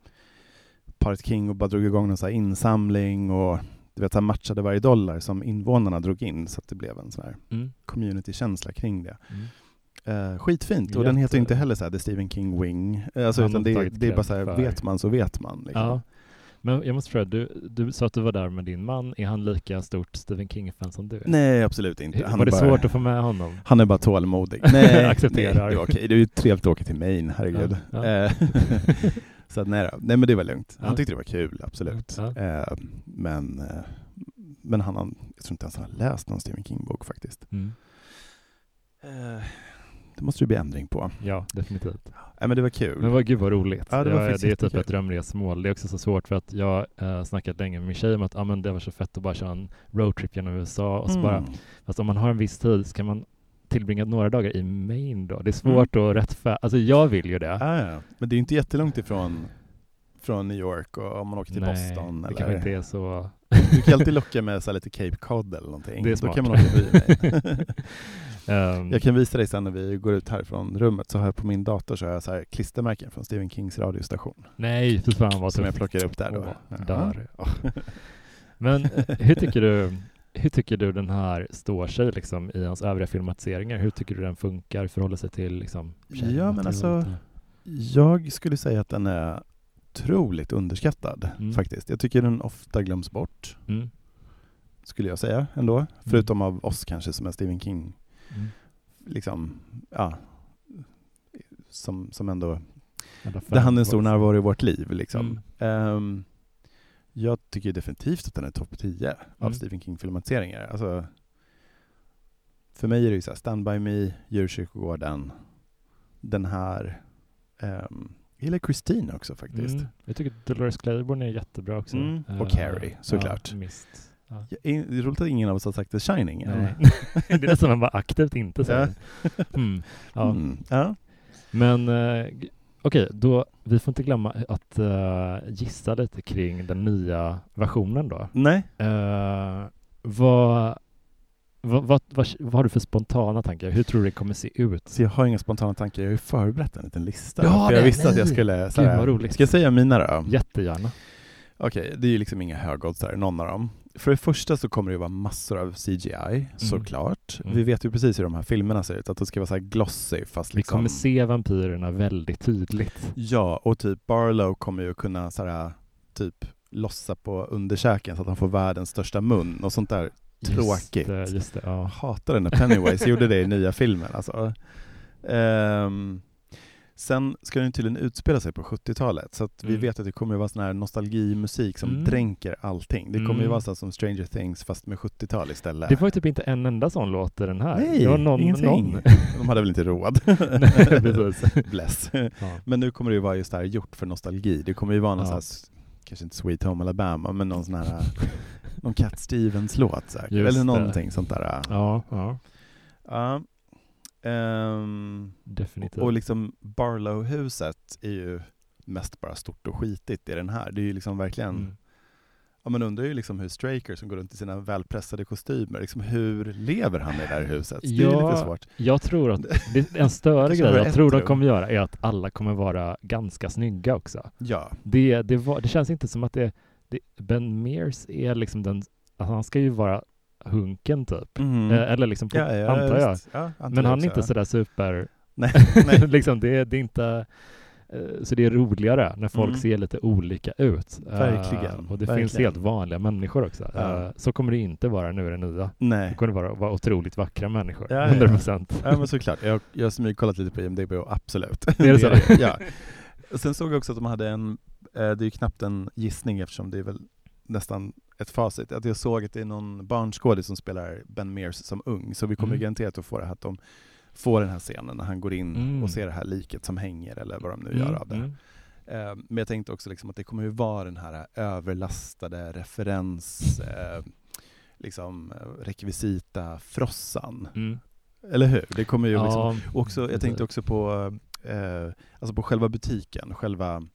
S2: paret King och bara drog igång någon så insamling och du vet, så matchade varje dollar som invånarna drog in så att det blev en sån här
S1: Mm.
S2: community-känsla kring det.
S1: Mm.
S2: Eh, skitfint, och den heter
S1: Jätte-
S2: inte heller så här The Stephen King Wing. Eh, Alltså, utan det, det är bara så här, vet man så vet man. Liksom.
S1: Ja. Men jag måste fråga, du, du sa att du var där med din man. Är han lika stort Stephen King-fan som du är?
S2: Nej, absolut inte. Han
S1: var det
S2: bara,
S1: svårt att få med honom?
S2: Han är bara tålmodig. Nej,
S1: Accepterar.
S2: Nej, det är okej. Det är ju trevligt att åka till Maine, herregud.
S1: Ja,
S2: Eh, så att, nej, nej, men det var lugnt. Han
S1: Ja.
S2: tyckte det var kul, absolut.
S1: Ja.
S2: Eh, men eh, men han, har- jag tror inte ens han har läst någon Stephen King-bok faktiskt.
S1: Mm.
S2: Det måste det bli ändring på.
S1: Ja, definitivt.
S2: Nej, men det var kul.
S1: Men vad, gud vad roligt.
S2: Ja, det var
S1: Jag- det är typ
S2: jättekul.
S1: ett drömresmål. Det är också så svårt för att jag äh, snackat länge med min tjej om att ah, men det var så fett att bara köra en roadtrip genom USA och så bara,
S2: Mm.
S1: fast om man har en viss tid så kan man tillbringa några dagar i Maine då. Det är
S2: Mm.
S1: svårt att rättfärdiga, alltså jag vill ju det.
S2: Ah, ja. Men det är inte jättelångt ifrån från New York och om man åker till
S1: Nej,
S2: Boston.
S1: det
S2: eller...
S1: kanske inte är så...
S2: Du kan alltid locka med så lite Cape Cod eller någonting.
S1: Det är
S2: Då
S1: smart.
S2: kan man åka förbi mig.
S1: Ehm,
S2: Jag kan visa dig sen när vi går ut härifrån rummet så har jag på min dator så har jag så klistermärken från Stephen Kings radiostation.
S1: Nej, fy fan vad
S2: Som jag
S1: tufft.
S2: plockar upp där då. Ja.
S1: där. Men eh, hur tycker du hur tycker du den här står sig liksom, i hans övriga filmatiseringar? Hur tycker du den funkar, förhåller sig till liksom,
S2: Ja, men alltså, Jag skulle säga att den är otroligt underskattad
S1: Mm.
S2: faktiskt. Jag tycker den ofta glöms bort,
S1: Mm.
S2: skulle jag säga ändå. Förutom av oss kanske som är Stephen King,
S1: Mm.
S2: liksom, ja, som, som ändå Det han är en stor
S1: var-
S2: närvaro i vårt liv. Liksom.
S1: Mm.
S2: Ehm, jag tycker definitivt att den är topp 10 av
S1: Mm.
S2: Stephen King-filmatiseringar. Alltså, för mig är det ju så här, Stand By Me, Djurkyrkogården, den här, um, jag gillar Christine också faktiskt.
S1: Mm. Jag tycker Dolores Claiborne är jättebra också.
S2: Mm. Och
S1: Eh,
S2: Carrie, såklart.
S1: Ja, mist. Ja.
S2: Ja, Det är roligt att ingen av oss har sagt The Shining.
S1: Nej. det är nästan man bara aktivt inte säger. Mm. Ja.
S2: Mm. ja.
S1: Men eh, okej, då vi får inte glömma att eh, gissa lite kring den nya versionen då.
S2: Nej,
S1: Eh, vad, vad, vad, vad, vad har du för spontana tankar? Hur tror du det kommer se ut?
S2: så jag har inga spontana tankar. Jag har ju förberett en liten lista.
S1: Ja,
S2: för jag visste att jag
S1: nej.
S2: skulle... Så
S1: Gud.
S2: Ska jag säga mina då?
S1: Jättegärna.
S2: Okej, det är ju liksom inga högoddsare, någon av dem. För det första så kommer det ju vara massor av CGI, såklart.
S1: Mm.
S2: Vi vet ju precis hur de här filmerna ser ut, att det ska vara så här glossy fast
S1: Vi
S2: liksom...
S1: kommer se vampyrerna väldigt tydligt.
S2: Ja, och typ Barlow kommer ju kunna så här, typ lossa på underkäken så att han får världens största mun och sånt där. Tråkigt.
S1: Just det, just det, ja.
S2: hatar det när Pennywise gjorde det i nya filmen alltså. Ehm, Sen ska den tydligen utspela sig på 70-talet, så att vi
S1: Mm.
S2: vet att det kommer att vara sån här nostalgimusik som
S1: Mm.
S2: dränker allting. Det kommer ju
S1: Mm.
S2: vara så som Stranger Things fast med 70-tal istället.
S1: Det var ju typ inte en enda sån låt i den här.
S2: Nej,
S1: det var någon,
S2: ingenting.
S1: någon.
S2: De hade väl inte råd.
S1: Nej.
S2: Bless.
S1: Ja.
S2: Men nu kommer det ju vara just det här gjort för nostalgi. Det kommer ju vara någon
S1: Ja.
S2: Kanske inte Sweet Home Alabama, men någon sån här, någon Cat Stevens-låt säkert.
S1: Just
S2: Eller
S1: det.
S2: någonting sånt där.
S1: ja, ja,
S2: Ja. Ehm,
S1: definitivt.
S2: och liksom Barlow-huset är ju mest bara stort och skitigt i den här. Det är ju liksom verkligen,
S1: Mm.
S2: Ja man undrar ju liksom hur Straker som går runt i sina välpressade kostymer, liksom hur lever han i det här huset? Det är
S1: Ja,
S2: lite svårt.
S1: Jag tror att är en större grej jag tror de kommer göra är att alla kommer vara ganska snygga också.
S2: Ja.
S1: Det, det, var, det känns inte som att det, det Ben Mears är liksom den, alltså han ska ju vara hunken typ.
S2: Mhm.
S1: Eh, eller liksom, på,
S2: ja, ja,
S1: antar jag.
S2: antar
S1: Men han är inte sådär super,
S2: Nej, nej.
S1: liksom det, det är inte, så det är roligare när folk
S2: Mm.
S1: ser lite olika ut. Eh,
S2: Verkligen,
S1: och det finns
S2: verkligen.
S1: helt vanliga människor också.
S2: Ja.
S1: Eh, Så kommer det inte vara nu i det nya. Det
S2: nej.
S1: kommer vara, vara otroligt vackra människor.
S2: Ja, ja, ja.
S1: 100 procent.
S2: Ja men såklart, jag, jag har smygkollat lite på IMDB och absolut.
S1: Är det så?
S2: ja. Sen såg jag också att de hade en, eh, det är ju knappt en gissning eftersom det är väl nästan ett facit, att jag såg att det är någon barnskådis som spelar Ben Mears som ung, så vi kommer
S1: Mm.
S2: garanterat att få det här att de får den här scenen när han går in
S1: Mm.
S2: och ser det här liket som hänger eller vad de nu gör av det.
S1: Mm.
S2: Eh, Men jag tänkte också liksom att det kommer ju vara den här överlastade referens, eh, liksom eh, rekvisita frossan.
S1: Mm.
S2: Eller hur? Det kommer ju liksom
S1: Ja,
S2: och också, jag tänkte också på, eh, alltså på själva butiken, själva,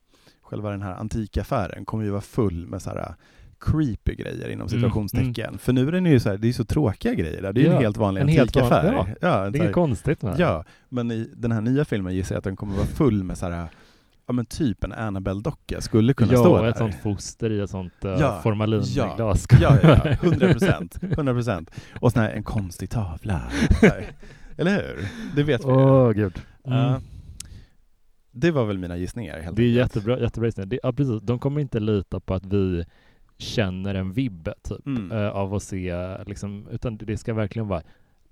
S2: själva den här antikaffären kommer ju vara full med så här creepy grejer inom
S1: Mm,
S2: situationstecken. För nu är den ju så här, det är så tråkiga grejer där. Det är ju
S1: Ja,
S2: en helt vanlig antikaffär.
S1: ja,
S2: ja,
S1: Det är
S2: här-
S1: konstigt med det.
S2: ja, men i den här nya filmen gissar jag att den kommer vara full med så här, ja men typ en Annabelle-docka skulle kunna
S1: ja,
S2: stå där.
S1: ett sånt foster i ett sånt uh,
S2: Ja,
S1: formalinglas.
S2: Ja, ja, ja, 100 procent. 100 procent. Och sån här, en konstig tavla. Eller hur? Det vet vi.
S1: Åh gud.
S2: Ja.
S1: Mm.
S2: Det var väl mina gissningar helt
S1: Det är
S2: enkelt.
S1: jättebra, jättebra gissning. det, ja, precis. De kommer inte lita på att vi känner en vibb typ,
S2: Mm.
S1: eh, av att se, liksom, utan det ska verkligen vara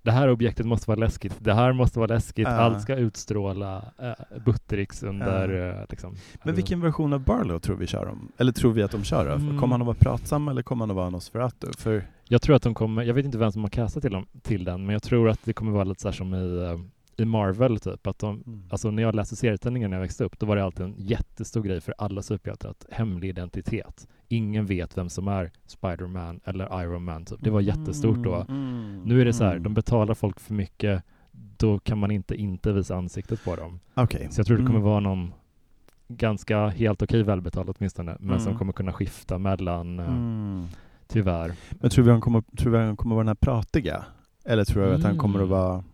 S1: det här objektet måste vara läskigt, det här måste vara läskigt,
S2: Ja.
S1: allt ska utstråla uh, Buttericks under
S2: Ja.
S1: eh, liksom.
S2: Men vilken version av Barlow tror vi kör om? Eller tror vi att de kör?
S1: Mm.
S2: Kommer han att vara pratsam eller kommer han att vara Nosferatu? För,
S1: Jag tror att de kommer, jag vet inte vem som har castat till, dem, till den, men jag tror att det kommer vara lite så här som i, eh, i Marvel typ, att de,
S2: mm.
S1: Alltså när jag läste serietidningar när jag växte upp, då var det alltid en jättestor grej för alla superhjältar att hemlig identitet. Ingen vet vem som är Spider-Man eller Iron Man. Typ. Det var jättestort då.
S2: Mm.
S1: Nu är det så här,
S2: Mm.
S1: de betalar folk för mycket, då kan man inte inte visa ansiktet på dem.
S2: Okej.
S1: Så jag tror det kommer
S2: Mm.
S1: vara någon ganska helt okej välbetald åtminstone, men som
S2: Mm.
S1: kommer kunna skifta mellan, eh,
S2: Mm.
S1: tyvärr.
S2: Men tror vi han kommer, tror vi han kommer vara den här pratiga? Eller tror du att han kommer att
S1: Mm.
S2: vara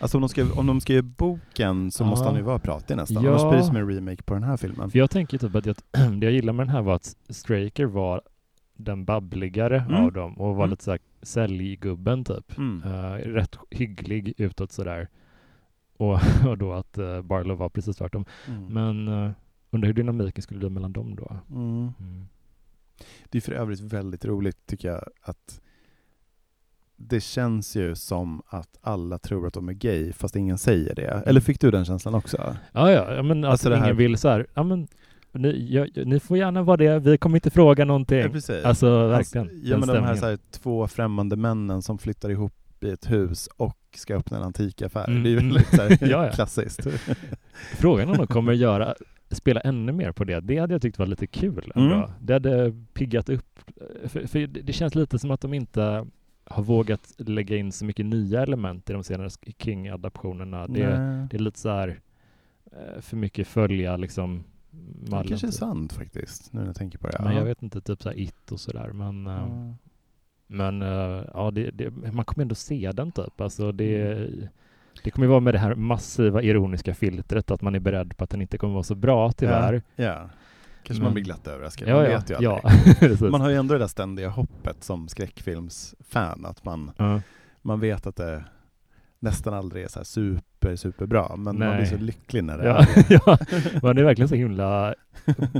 S2: Alltså om de ska, om de ska boken så
S1: Ja.
S2: måste han ju vara pratig nästan,
S1: Ja.
S2: annars blir det som en remake på den här filmen.
S1: För jag tänker typ att jag, det jag gillar med den här var att Straker var den babbligare
S2: Mm.
S1: av dem och var
S2: Mm.
S1: lite såhär säljgubben typ.
S2: Mm.
S1: Eh, rätt hygglig utåt sådär. Och, och då att uh, Barlow var precis tvärtom.
S2: Mm.
S1: Men uh, undrar hur dynamiken skulle bli mellan dem då?
S2: Mm.
S1: Mm.
S2: Det är för övrigt väldigt roligt tycker jag att det känns ju som att alla tror att de är gay fast ingen säger det. Eller fick du den känslan också?
S1: Ja, ja, ja, men
S2: Alltså
S1: att
S2: det
S1: ingen
S2: här-
S1: vill så här, ja men ni, ja, ni får gärna vara det, vi kommer inte fråga någonting.
S2: precis.
S1: Alltså verkligen.
S2: Alltså, ja, men de här, så här två främmande männen som flyttar ihop i ett hus och ska öppna en antikaffär.
S1: Mm,
S2: Det är ju
S1: mm.
S2: väldigt så här,
S1: Ja, ja.
S2: klassiskt.
S1: Frågan om de kommer göra, spela ännu mer på det, det hade jag tyckt var lite kul.
S2: Mm.
S1: Det hade piggat upp, för, för det det känns lite som att de inte har vågat lägga in så mycket nya element i de senare King-adaptionerna. Det, det är lite så här eh, för mycket följa liksom
S2: Det
S1: mallen.
S2: kanske är
S1: typ.
S2: sant faktiskt, nu när jag tänker på det.
S1: Men
S2: Ja.
S1: jag vet inte, typ så här It och sådär. Men,
S2: Ja.
S1: men eh, ja, det, det, man kommer ändå se den typ. Alltså det,
S2: Mm.
S1: det kommer vara med det här massiva ironiska filtret att man är beredd på att den inte kommer vara så bra tyvärr.
S2: Ja. Kanske
S1: Men-
S2: man blir glatt överraskad,
S1: Ja,
S2: man
S1: ja,
S2: vet ju
S1: ja.
S2: aldrig.
S1: precis.
S2: Man har ju ändå det där ständiga hoppet som skräckfilmsfan, att man,
S1: Ja.
S2: man vet att det, nästan aldrig är så super, super bra, men man blir
S1: Nej.
S2: så lycklig när det
S1: Ja,
S2: är det.
S1: ja, man är verkligen så himla,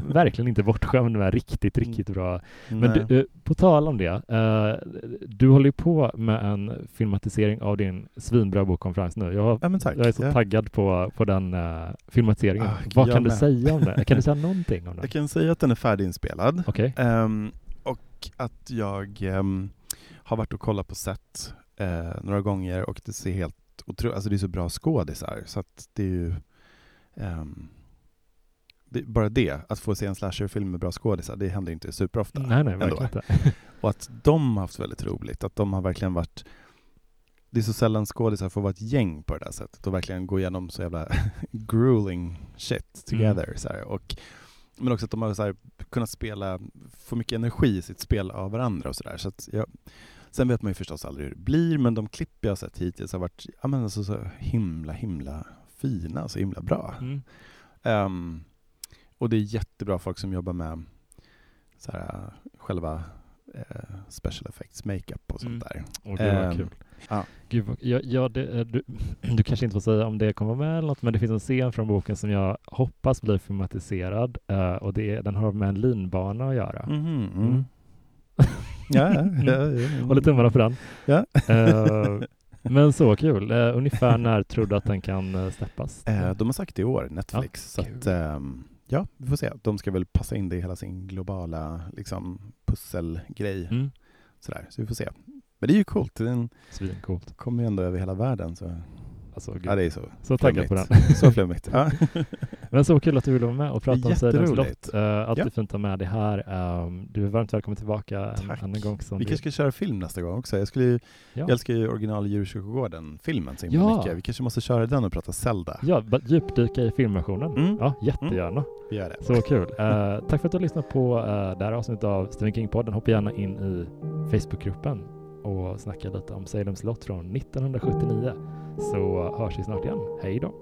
S1: verkligen inte bortskämd med riktigt, riktigt bra. Men
S2: Nej.
S1: du, eh, på tal om det, eh, du håller ju på med en filmatisering av din svinbra bokkonferens nu. Jag,
S2: ja, men
S1: jag är så
S2: Ja.
S1: taggad på, på den uh, filmatiseringen.
S2: Ah,
S1: Vad kan du
S2: med.
S1: säga om det? Kan du säga någonting om den?
S2: Jag kan säga att den är färdiginspelad.
S1: Okej.
S2: Ehm, och att jag ehm, har varit och kollat på set eh, några gånger och det ser helt otroligt, alltså det är så bra skådisar så att det är ju ehm, det, bara det, att få se en slasherfilm med bra skådisar, det händer inte superofta.
S1: Nej, nej,
S2: ändå.
S1: verkligen inte.
S2: Och att de har haft väldigt roligt, att de har verkligen varit det är så sällan skådisar får vara ett gäng på det där sättet och verkligen gå igenom så jävla grueling shit together.
S1: Mm.
S2: Så här. Och, men också att de har så här, kunnat spela, få mycket energi i sitt spel av varandra och sådär. Så att jag, sen vet man ju förstås aldrig hur det blir, men de klipp jag sett hittills har varit ja, men alltså, så himla, himla fina, så himla bra.
S1: Mm.
S2: Ehm, och det är jättebra folk som jobbar med så här, själva eh, special effects, makeup och sånt
S1: Mm.
S2: där.
S1: Och det var kul.
S2: ja.
S1: Gud, ja, ja, det, eh, du, du kanske inte får säga om det kommer med eller något, men det finns en scen från boken som jag hoppas blir filmatiserad eh, och det den har med en linbana att göra.
S2: Mhm, mm.
S1: Mm.
S2: Ja, ja, ja, ja.
S1: Håller tummarna för den.
S2: Ja.
S1: Eh, men så kul. Eh, ungefär när tror du att den kan uh, släppas?
S2: De har sagt det i år, Netflix.
S1: Ja,
S2: så att, ehm, ja, vi får se. De ska väl passa in det i hela sin globala liksom, pusselgrej.
S1: Mm.
S2: Sådär. Så vi får se. Men det är ju coolt. Den
S1: Svincoolt.
S2: kommer ju ändå över hela världen. Så,
S1: Alltså, gud.
S2: ja, det är så,
S1: så taggad på den.
S2: så flummigt. Ja.
S1: Men så kul att du ville vara med och prata om
S2: Jätteroligt.
S1: slott. Uh, alltid
S2: Ja.
S1: fint att ha med dig här. Um, du är varmt välkommen tillbaka en
S2: Tack.
S1: annan gång. Som
S2: Vi
S1: du-
S2: kanske ska köra film nästa gång också. Jag, skulle ju,
S1: ja.
S2: jag älskar ju original Djurkyrkogården-filmen så himla
S1: Ja.
S2: mycket. Vi kanske måste köra den och prata Zelda.
S1: Ja, djupdyka i filmversionen.
S2: Mm.
S1: Ja, jättegärna.
S2: Vi gör det.
S1: Så kul. Eh, tack för att du har lyssnat på uh, det här avsnittet av Stephen King-podden. Hoppa gärna in i Facebookgruppen och snacka lite om Salems slott från 1979. Så hörs vi snart igen. Hej då!